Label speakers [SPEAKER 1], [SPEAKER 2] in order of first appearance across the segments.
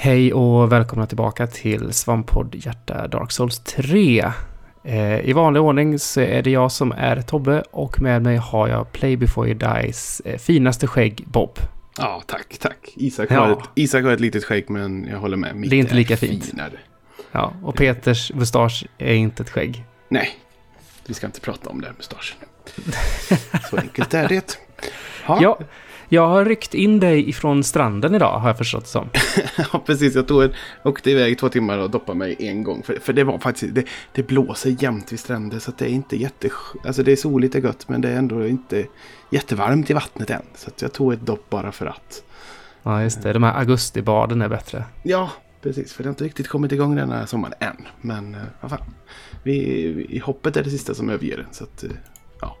[SPEAKER 1] Hej och välkomna tillbaka till Svampodd Hjärta Dark Souls 3. Eh, I vanlig ordning så är det jag som är Tobbe och med mig har jag Play before you dies eh, finaste skägg Bob.
[SPEAKER 2] Ja, tack, tack. Isak,
[SPEAKER 1] Ja.
[SPEAKER 2] har ett, Isak har ett litet skägg, men jag håller med. Mitt
[SPEAKER 1] Det är inte lika fint.
[SPEAKER 2] finare.
[SPEAKER 1] Ja, och Peters mustasch är inte ett skägg.
[SPEAKER 2] Nej, vi ska inte prata om den mustaschen. Så enkelt är det. Ja,
[SPEAKER 1] Ja, jag har ryckt in dig ifrån stranden idag har jag förstått det som.
[SPEAKER 2] ja, precis. Jag tog en, åkte iväg två timmar och doppade mig en gång. För, för det var faktiskt, det, det blåser jämt vid stränder så det är inte jätte... Alltså det är soligt och gött men det är ändå inte jättevarmt i vattnet än. Så jag tog ett dopp bara för att.
[SPEAKER 1] Ja, just det. De här augustibaden är bättre.
[SPEAKER 2] Ja, precis. För det har inte riktigt kommit igång den här sommaren än. Men eh, vad fan. Vi, vi, hoppet är det sista som överger den. Så att, eh, ja.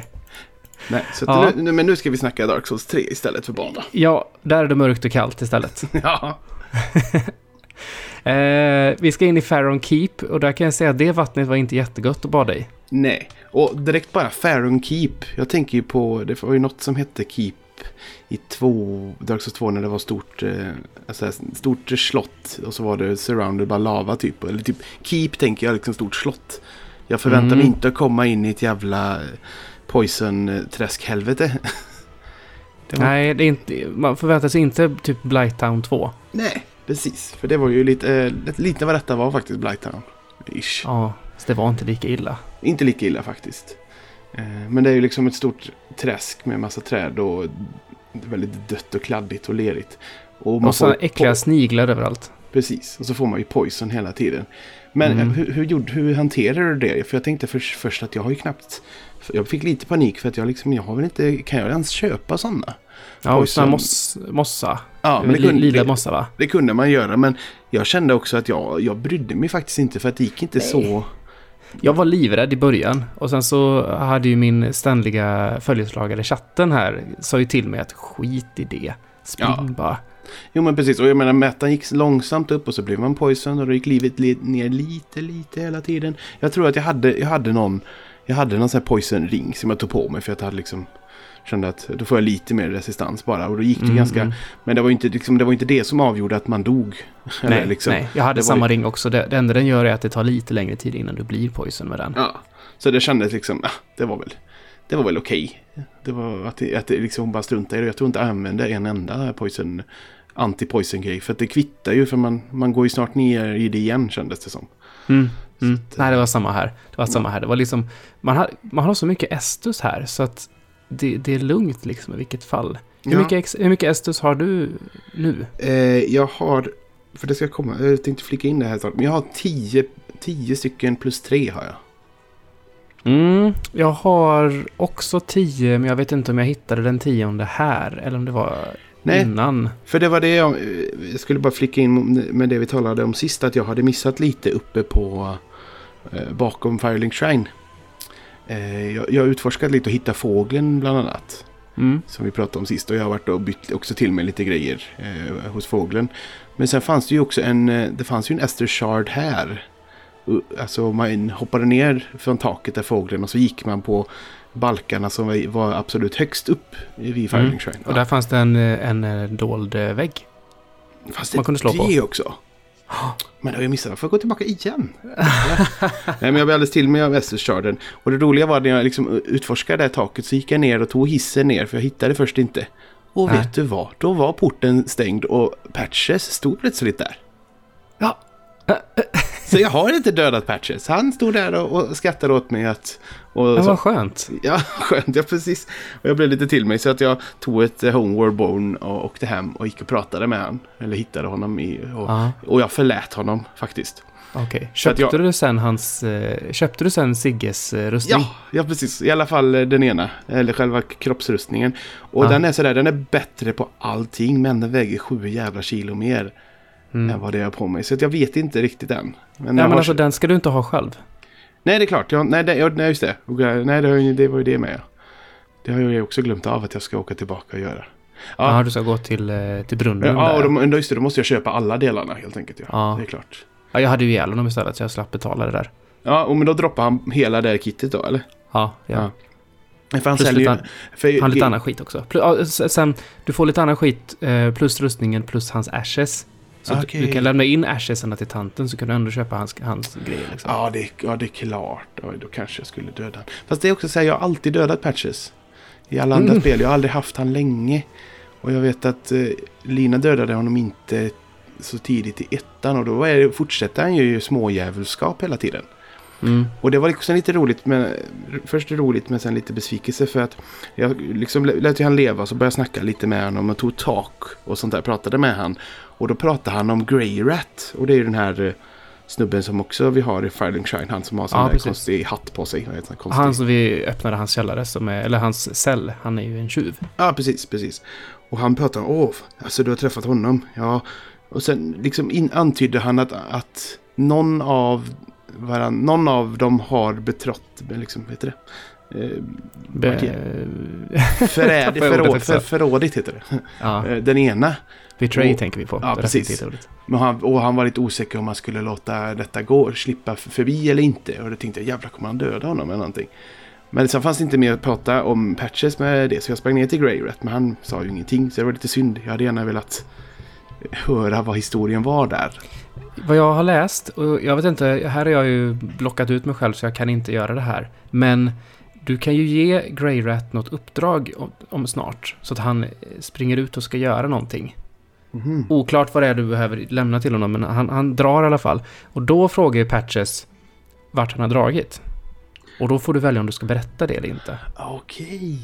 [SPEAKER 2] Nej, så
[SPEAKER 1] Ja.
[SPEAKER 2] nu, men nu ska vi snacka Dark Souls 3 istället för bana.
[SPEAKER 1] Ja, där är det mörkt och kallt istället.
[SPEAKER 2] Ja,
[SPEAKER 1] Eh, vi ska in i Faron Keep och där kan jag säga att det vattnet var inte jättegott att bada i.
[SPEAKER 2] nej. Och direkt bara Faron Keep. Jag tänker ju på, det var ju något som hette Keep i två, Dark Souls 2 när det var stort, eh, alltså stort slott. Och så var det surrounded by lava typ. Eller typ Keep tänker jag liksom stort slott. Jag förväntar mig
[SPEAKER 1] Mm.
[SPEAKER 2] inte att komma in i ett jävla poison-träskhelvete. Var-
[SPEAKER 1] Nej, det är inte, man förväntar sig inte typ Blighttown 2.
[SPEAKER 2] Nej, precis. För det var ju lite, eh, lite vad detta var faktiskt, Blighttown. Ish.
[SPEAKER 1] Ja, så det var inte lika illa.
[SPEAKER 2] Inte lika illa faktiskt. Eh, Men det är ju liksom ett stort träsk med massa träd och väldigt dött och kladdigt och lerigt. Och
[SPEAKER 1] Och så
[SPEAKER 2] får
[SPEAKER 1] äckliga
[SPEAKER 2] po-
[SPEAKER 1] sniglar överallt.
[SPEAKER 2] Precis, och så får man ju poison hela tiden. Men
[SPEAKER 1] Mm.
[SPEAKER 2] eh, hur, hur, gjorde, hur hanterar du det? För jag tänkte först, först att jag har ju knappt... Jag fick lite panik för att jag liksom, jag har väl inte... Kan jag ens köpa sådana?
[SPEAKER 1] Ja, och här moss, mossa.
[SPEAKER 2] Ja, men det kunde,
[SPEAKER 1] Lila
[SPEAKER 2] det,
[SPEAKER 1] mossa va?
[SPEAKER 2] det kunde man göra. Men jag kände också att jag, jag brydde mig faktiskt inte för att det gick inte
[SPEAKER 1] Nej.
[SPEAKER 2] så...
[SPEAKER 1] Jag var livrädd i början och sen så hade ju min ständiga följeslagare chatten här sa ju till mig att skit i det. Spring
[SPEAKER 2] Ja.
[SPEAKER 1] bara.
[SPEAKER 2] Jo men precis, och jag menar mätaren gick långsamt upp och så blev man poison och då gick livet li- ner lite, lite hela tiden. Jag tror att jag hade, jag hade någon, jag hade någon sån här poison ring som jag tog på mig för att jag hade liksom kände att då får jag lite mer resistans bara och då gick det
[SPEAKER 1] Mm,
[SPEAKER 2] ganska,
[SPEAKER 1] mm.
[SPEAKER 2] men det var, inte, liksom, det var inte det som avgjorde att man dog. Eller
[SPEAKER 1] Nej,
[SPEAKER 2] liksom.
[SPEAKER 1] nej, jag hade samma
[SPEAKER 2] ju-
[SPEAKER 1] ring också. Det, det enda den gör är att det tar lite längre tid innan du blir poison med den.
[SPEAKER 2] Ja, så det kändes liksom, ah, det var väl, det var väl okej. Det var att det, att det liksom bara strunta i det. Jag tror inte jag använde en enda poison, anti-poison grej. För att det kvittar ju för man, man går ju snart ner i det igen kändes det som.
[SPEAKER 1] Mm. Mm.
[SPEAKER 2] Att,
[SPEAKER 1] Nej, det var samma här. Det var samma här. Det var liksom, man har, man har så mycket Estus här så att det, det är lugnt liksom i vilket fall. Hur,
[SPEAKER 2] Ja.
[SPEAKER 1] mycket, hur mycket Estus har du nu?
[SPEAKER 2] Eh, jag har, för det ska komma, jag tänkte flika in det här snart. Men jag har tio, tio stycken plus tre har jag.
[SPEAKER 1] Mm, jag har också tio, men jag vet inte om jag hittade den tionde här eller om det var
[SPEAKER 2] Nej.
[SPEAKER 1] innan.
[SPEAKER 2] För det var det jag, eh, jag skulle bara flika in med det vi talade om sist. Att jag hade missat lite uppe på eh, bakom Firelink Shrine. Eh, jag, jag har utforskat lite och hittat fågeln bland annat.
[SPEAKER 1] Mm.
[SPEAKER 2] Som vi pratade om sist. Och jag har varit och bytt också till mig lite grejer eh, hos fågeln. Men sen fanns det ju också en, eh, det fanns ju en Ester Shard här. Alltså man hoppade ner från taket där fågeln och så gick man på balkarna som var, absolut högst upp vid Firelink
[SPEAKER 1] Mm.
[SPEAKER 2] Shrine.
[SPEAKER 1] Och där fanns det en, eh, en eh, dold eh, vägg.
[SPEAKER 2] Fast
[SPEAKER 1] man kunde slå på.
[SPEAKER 2] det också. Men det jag missat. Jag får gå tillbaka igen. Nej, men jag blev alldeles till med Västerskörden. Och det roliga var när jag liksom utforskade det här taket så gick jag ner och tog hissen ner för jag hittade först inte. Och
[SPEAKER 1] Nej.
[SPEAKER 2] vet du vad? Då var porten stängd och Patches stod plötsligt där.
[SPEAKER 1] Ja.
[SPEAKER 2] Så jag har inte dödat Patches. Han stod där och, och skrattade åt mig att... Och
[SPEAKER 1] Det
[SPEAKER 2] så-
[SPEAKER 1] var skönt.
[SPEAKER 2] Ja, skönt. Ja, precis. Och jag blev lite till mig så att jag tog ett eh, Homeward Bone och åkte hem och gick och pratade med honom. Eller hittade honom i... Och,
[SPEAKER 1] Ja,
[SPEAKER 2] och jag förlät honom faktiskt.
[SPEAKER 1] okej.
[SPEAKER 2] Att
[SPEAKER 1] Köpte
[SPEAKER 2] jag-
[SPEAKER 1] du sen hans... Eh, köpte du sen Sigges eh, rustning?
[SPEAKER 2] Ja, ja, precis. I alla fall den ena. Eller själva kroppsrustningen. Och
[SPEAKER 1] Ja.
[SPEAKER 2] den är sådär, den är bättre på allting. Men den väger sju jävla kilo mer
[SPEAKER 1] Mm.
[SPEAKER 2] än vad det är på mig. Så jag vet inte riktigt än. Men jag
[SPEAKER 1] men
[SPEAKER 2] har...
[SPEAKER 1] alltså den ska du inte ha själv.
[SPEAKER 2] Nej, det är klart. Jag, nej, det, ja, nej, just det. Eh, Nej, det, det var ju det med. Det har jag också glömt av att jag ska åka tillbaka och göra.
[SPEAKER 1] Ja,
[SPEAKER 2] Ja,
[SPEAKER 1] du ska gå till, eh, till brunnen
[SPEAKER 2] ja,
[SPEAKER 1] där.
[SPEAKER 2] och då, just det, då måste jag köpa alla delarna helt enkelt. Ja,
[SPEAKER 1] Ja.
[SPEAKER 2] det är klart.
[SPEAKER 1] Ja, jag hade ju ihjäl honom istället så jag slapp betala det där.
[SPEAKER 2] Ja, och men då droppar han hela det här kittet då, eller?
[SPEAKER 1] Ja, ja.
[SPEAKER 2] Ja. För han
[SPEAKER 1] Plus
[SPEAKER 2] säljer
[SPEAKER 1] lite,
[SPEAKER 2] För,
[SPEAKER 1] han lite annan skit också. Pl- ja, s- sen, du får lite annan skit eh, plus rustningen plus hans ashes. Så
[SPEAKER 2] Okej.
[SPEAKER 1] du kan lämna in ashesarna till tanten så kan du ändå köpa hans, hans grejer. Liksom.
[SPEAKER 2] Ja, det, ja, det är klart. Oj, då kanske jag skulle döda. Fast det är också så här, jag har alltid dödat Patches. I alla andra
[SPEAKER 1] Mm.
[SPEAKER 2] spel. Jag har aldrig haft han länge. Och jag vet att eh, Lina dödade honom inte så tidigt i ettan. Och då är det, fortsätter han ju smådjävulskap hela tiden.
[SPEAKER 1] Mm.
[SPEAKER 2] Och det var liksom lite roligt, men först roligt men sen lite besvikelse för att jag liksom lät ju han leva så började jag snacka lite med honom och tog tak och sånt där, pratade med han. Och då pratade han om Grey Rat och det är ju den här eh, snubben som också vi har i Firelink Shrine, han som har sån
[SPEAKER 1] Ja,
[SPEAKER 2] där
[SPEAKER 1] precis.
[SPEAKER 2] konstig hatt på sig. Konstig.
[SPEAKER 1] Han som vi öppnade hans källare, som är, eller hans cell, han är ju en tjuv.
[SPEAKER 2] Ja, precis, precis. Och han pratade om, åh, alltså du har träffat honom. Ja, och sen liksom in, antydde han att, att någon av varann, någon av dem har betrott, liksom, heter det? Eh,
[SPEAKER 1] Be,
[SPEAKER 2] Förräd,
[SPEAKER 1] Tappade jag ordet
[SPEAKER 2] förråd, för, förrådigt heter det.
[SPEAKER 1] ja,
[SPEAKER 2] Eh, Den ena.
[SPEAKER 1] betray
[SPEAKER 2] och-
[SPEAKER 1] tänker vi på.
[SPEAKER 2] ja, precis. Men han, och han var lite osäker om han skulle låta detta gå, slippa förbi eller inte. Och då tänkte jag, jävlar kommer han döda honom eller någonting. Men sen fanns det inte mer att prata om patches med det. Så jag sprang ner till Grey Rat. Men han sa ju ingenting. Så det var lite synd. Jag hade gärna velat höra vad historien var där.
[SPEAKER 1] Vad jag har läst, och jag vet inte, här har jag ju blockat ut mig själv så jag kan inte göra det här. Men du kan ju ge Grey Rat något uppdrag om, om snart. Så att han eh, springer ut och ska göra någonting.
[SPEAKER 2] Mhm.
[SPEAKER 1] Oklart vad det är du behöver lämna till honom, men han, han drar i alla fall. Och då frågar ju Patches vart han har dragit. Och då får du välja om du ska berätta det eller inte.
[SPEAKER 2] Okej.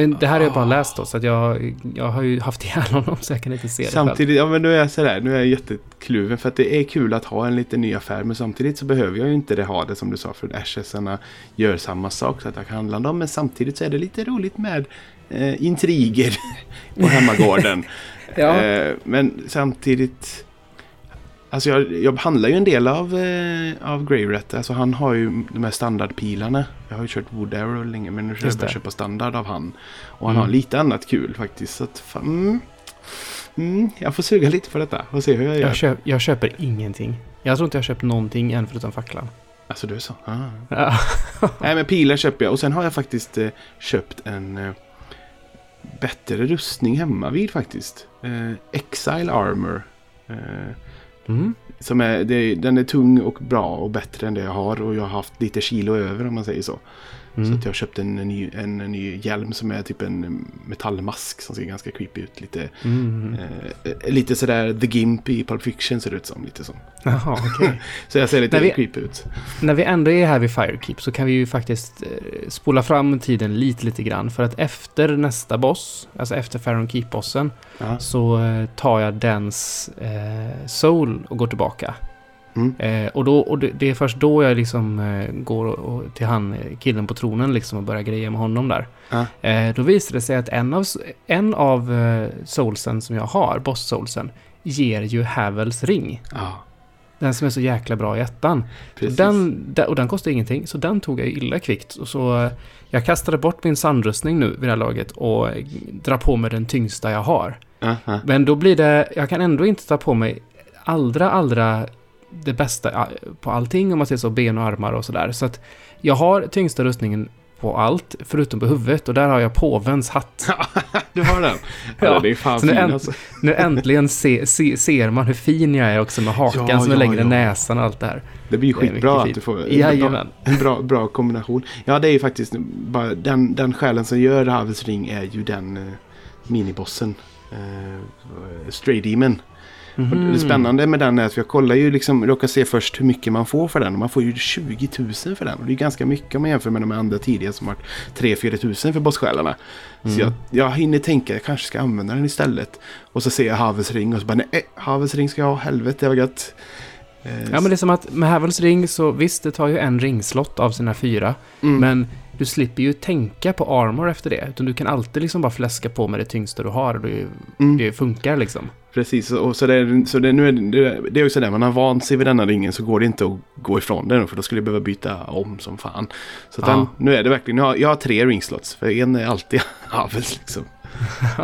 [SPEAKER 1] Men det här har jag bara
[SPEAKER 2] Ah.
[SPEAKER 1] läst då, så att jag, jag har ju haft ihjäl honom så jag kan inte se det själv.
[SPEAKER 2] Samtidigt, ja men nu är jag sådär, nu är jag jättekluven för att det är kul att ha en liten ny affär men samtidigt så behöver jag ju inte det ha det som du sa för Ashesarna gör samma sak så att jag kan handla dem men samtidigt så är det lite roligt med eh, intriger på hemmagården.
[SPEAKER 1] Ja.
[SPEAKER 2] eh, men samtidigt Alltså jag, jag handlar ju en del av, eh, av Grey Rat. Alltså han har ju de här standardpilarna. Jag har ju kört Wood Arrow länge men nu ska jag börja köpa standard av han. Och han
[SPEAKER 1] Mm.
[SPEAKER 2] har lite annat kul faktiskt. Så att, fan, mm, mm, jag får suga lite på detta och se hur jag gör.
[SPEAKER 1] Jag, köp, jag köper ingenting. Jag tror inte jag köpt någonting än förutom facklan.
[SPEAKER 2] Alltså du är så. Ah.
[SPEAKER 1] Ja.
[SPEAKER 2] Nej men pilar köper jag. Och sen har jag faktiskt eh, köpt en eh, bättre rustning hemma vid faktiskt. Eh, Exile Armor.
[SPEAKER 1] Mm.
[SPEAKER 2] Som är, det, den är tung och bra och bättre än det jag har. Och jag har haft lite kilo över om man säger så. Så
[SPEAKER 1] Mm.
[SPEAKER 2] att jag har köpt en, ny, en, ny hjälm som är typ en metallmask som ser ganska creepy ut. Lite,
[SPEAKER 1] Mm.
[SPEAKER 2] eh, lite sådär The Gimp i Pulp Fiction ser det ut som. Lite så.
[SPEAKER 1] Jaha, okej.
[SPEAKER 2] Så jag ser lite
[SPEAKER 1] När vi-
[SPEAKER 2] creepy ut.
[SPEAKER 1] När vi ändå är här vid Firekeep så kan vi ju faktiskt eh, spola fram tiden lite, lite grann. För att efter nästa boss, alltså efter Faron Keep-bossen, så eh, tar jag dens eh, soul och går tillbaka.
[SPEAKER 2] Mm.
[SPEAKER 1] Eh, och då, och det, det är först då jag liksom eh, går och, och till han, eh, killen på tronen liksom och börjar greja med honom där.
[SPEAKER 2] Ja.
[SPEAKER 1] Eh, då visar det sig att en av, en av eh, soulsen som jag har, boss-soulsen, ger ju Havels ring.
[SPEAKER 2] Ja,
[SPEAKER 1] Den som är så jäkla bra i ettan. Den, och den kostar ingenting, så den tog jag illa kvickt. Och så, eh, jag kastade bort min sandrustning nu vid det här laget och drar på mig den tyngsta jag har. Men då blir det, jag kan ändå inte ta på mig allra, allra det bästa på allting om man säger så, ben och armar och sådär. Så att jag har tyngsta rustningen på allt, förutom på huvudet och där har jag påvens hatt.
[SPEAKER 2] du har den?
[SPEAKER 1] Ja,
[SPEAKER 2] det är fan
[SPEAKER 1] så nu
[SPEAKER 2] fin
[SPEAKER 1] änt-
[SPEAKER 2] alltså.
[SPEAKER 1] Nu äntligen se, se, ser man hur fin jag är också med hakan
[SPEAKER 2] Ja,
[SPEAKER 1] som är
[SPEAKER 2] ja,
[SPEAKER 1] längre än
[SPEAKER 2] ja.
[SPEAKER 1] näsan och allt det här.
[SPEAKER 2] Det blir
[SPEAKER 1] är
[SPEAKER 2] skitbra att du får
[SPEAKER 1] Jajamän.
[SPEAKER 2] en bra, bra kombination. Ja, det är ju faktiskt bara den, den själen som gör Havels ring är ju den eh, minibossen. Eh, Stray Demon.
[SPEAKER 1] Mhm.
[SPEAKER 2] det spännande med den är att jag kollar ju liksom, råkar se först hur mycket man får för den. Och man får ju 20 000 för den. Och det är ganska mycket om man jämför med de andra tidigare som har varit 3-4 tusen för bosssjälarna.
[SPEAKER 1] Mm.
[SPEAKER 2] Så jag, jag hinner tänka, jag kanske ska använda den istället. Och så ser jag Havels ring och så bara nej, Havels ring ska jag ha, helvete vad gött. Eh,
[SPEAKER 1] Ja men det är som att med Havels ring så visst det tar ju en ringslott av sina fyra.
[SPEAKER 2] mm.
[SPEAKER 1] Men du slipper ju tänka på armor efter det. Utan du kan alltid liksom bara fläska på med det tyngsta du har och det,
[SPEAKER 2] Mm.
[SPEAKER 1] det funkar liksom.
[SPEAKER 2] Precis, och så, det, så det, nu är, det, det är ju sådär, man har vant sig vid denna ringen så går det inte att gå ifrån den för då skulle jag behöva byta om som fan. Så den, nu är det verkligen, jag har, jag har tre ringslots för en är alltid Havels liksom.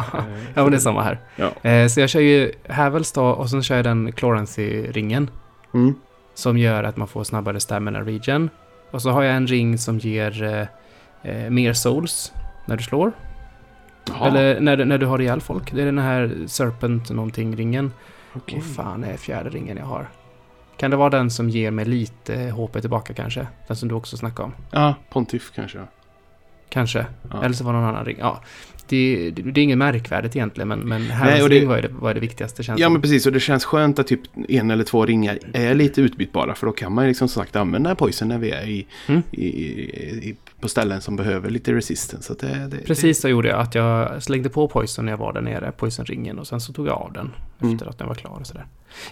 [SPEAKER 1] ja men det är samma här.
[SPEAKER 2] Ja.
[SPEAKER 1] Eh, så jag kör ju Havels då och sen kör jag den Clorancy-ringen.
[SPEAKER 2] Mm.
[SPEAKER 1] Som gör att man får snabbare stamina region. Och så har jag en ring som ger eh, mer souls när du slår.
[SPEAKER 2] Jaha,
[SPEAKER 1] Eller när, när du har ihjäl folk. Det är den här Serpent någonting-ringen.
[SPEAKER 2] okej.
[SPEAKER 1] Vad fan är fjärde ringen jag har? Kan det vara den som ger mig lite HP tillbaka kanske? Den som du också snackade om.
[SPEAKER 2] Ja, Pontiff kanske.
[SPEAKER 1] Kanske.
[SPEAKER 2] Ja.
[SPEAKER 1] Eller så var det någon annan ring. Ja. Det, det, det är inget märkvärdigt egentligen, men, men Herrens ring var ju det, var det viktigaste känns
[SPEAKER 2] Ja
[SPEAKER 1] som.
[SPEAKER 2] men precis och det känns skönt att typ en eller två ringar är lite utbytbara för då kan man liksom som sagt använda poison när vi är i,
[SPEAKER 1] Mm.
[SPEAKER 2] i, i, på ställen som behöver lite resistance. Så det, det,
[SPEAKER 1] Precis så gjorde jag. Att jag slängde på Poison när jag var där nere, Poison-ringen. Och sen så tog jag av den
[SPEAKER 2] Mm.
[SPEAKER 1] efter att den var klar och sådär.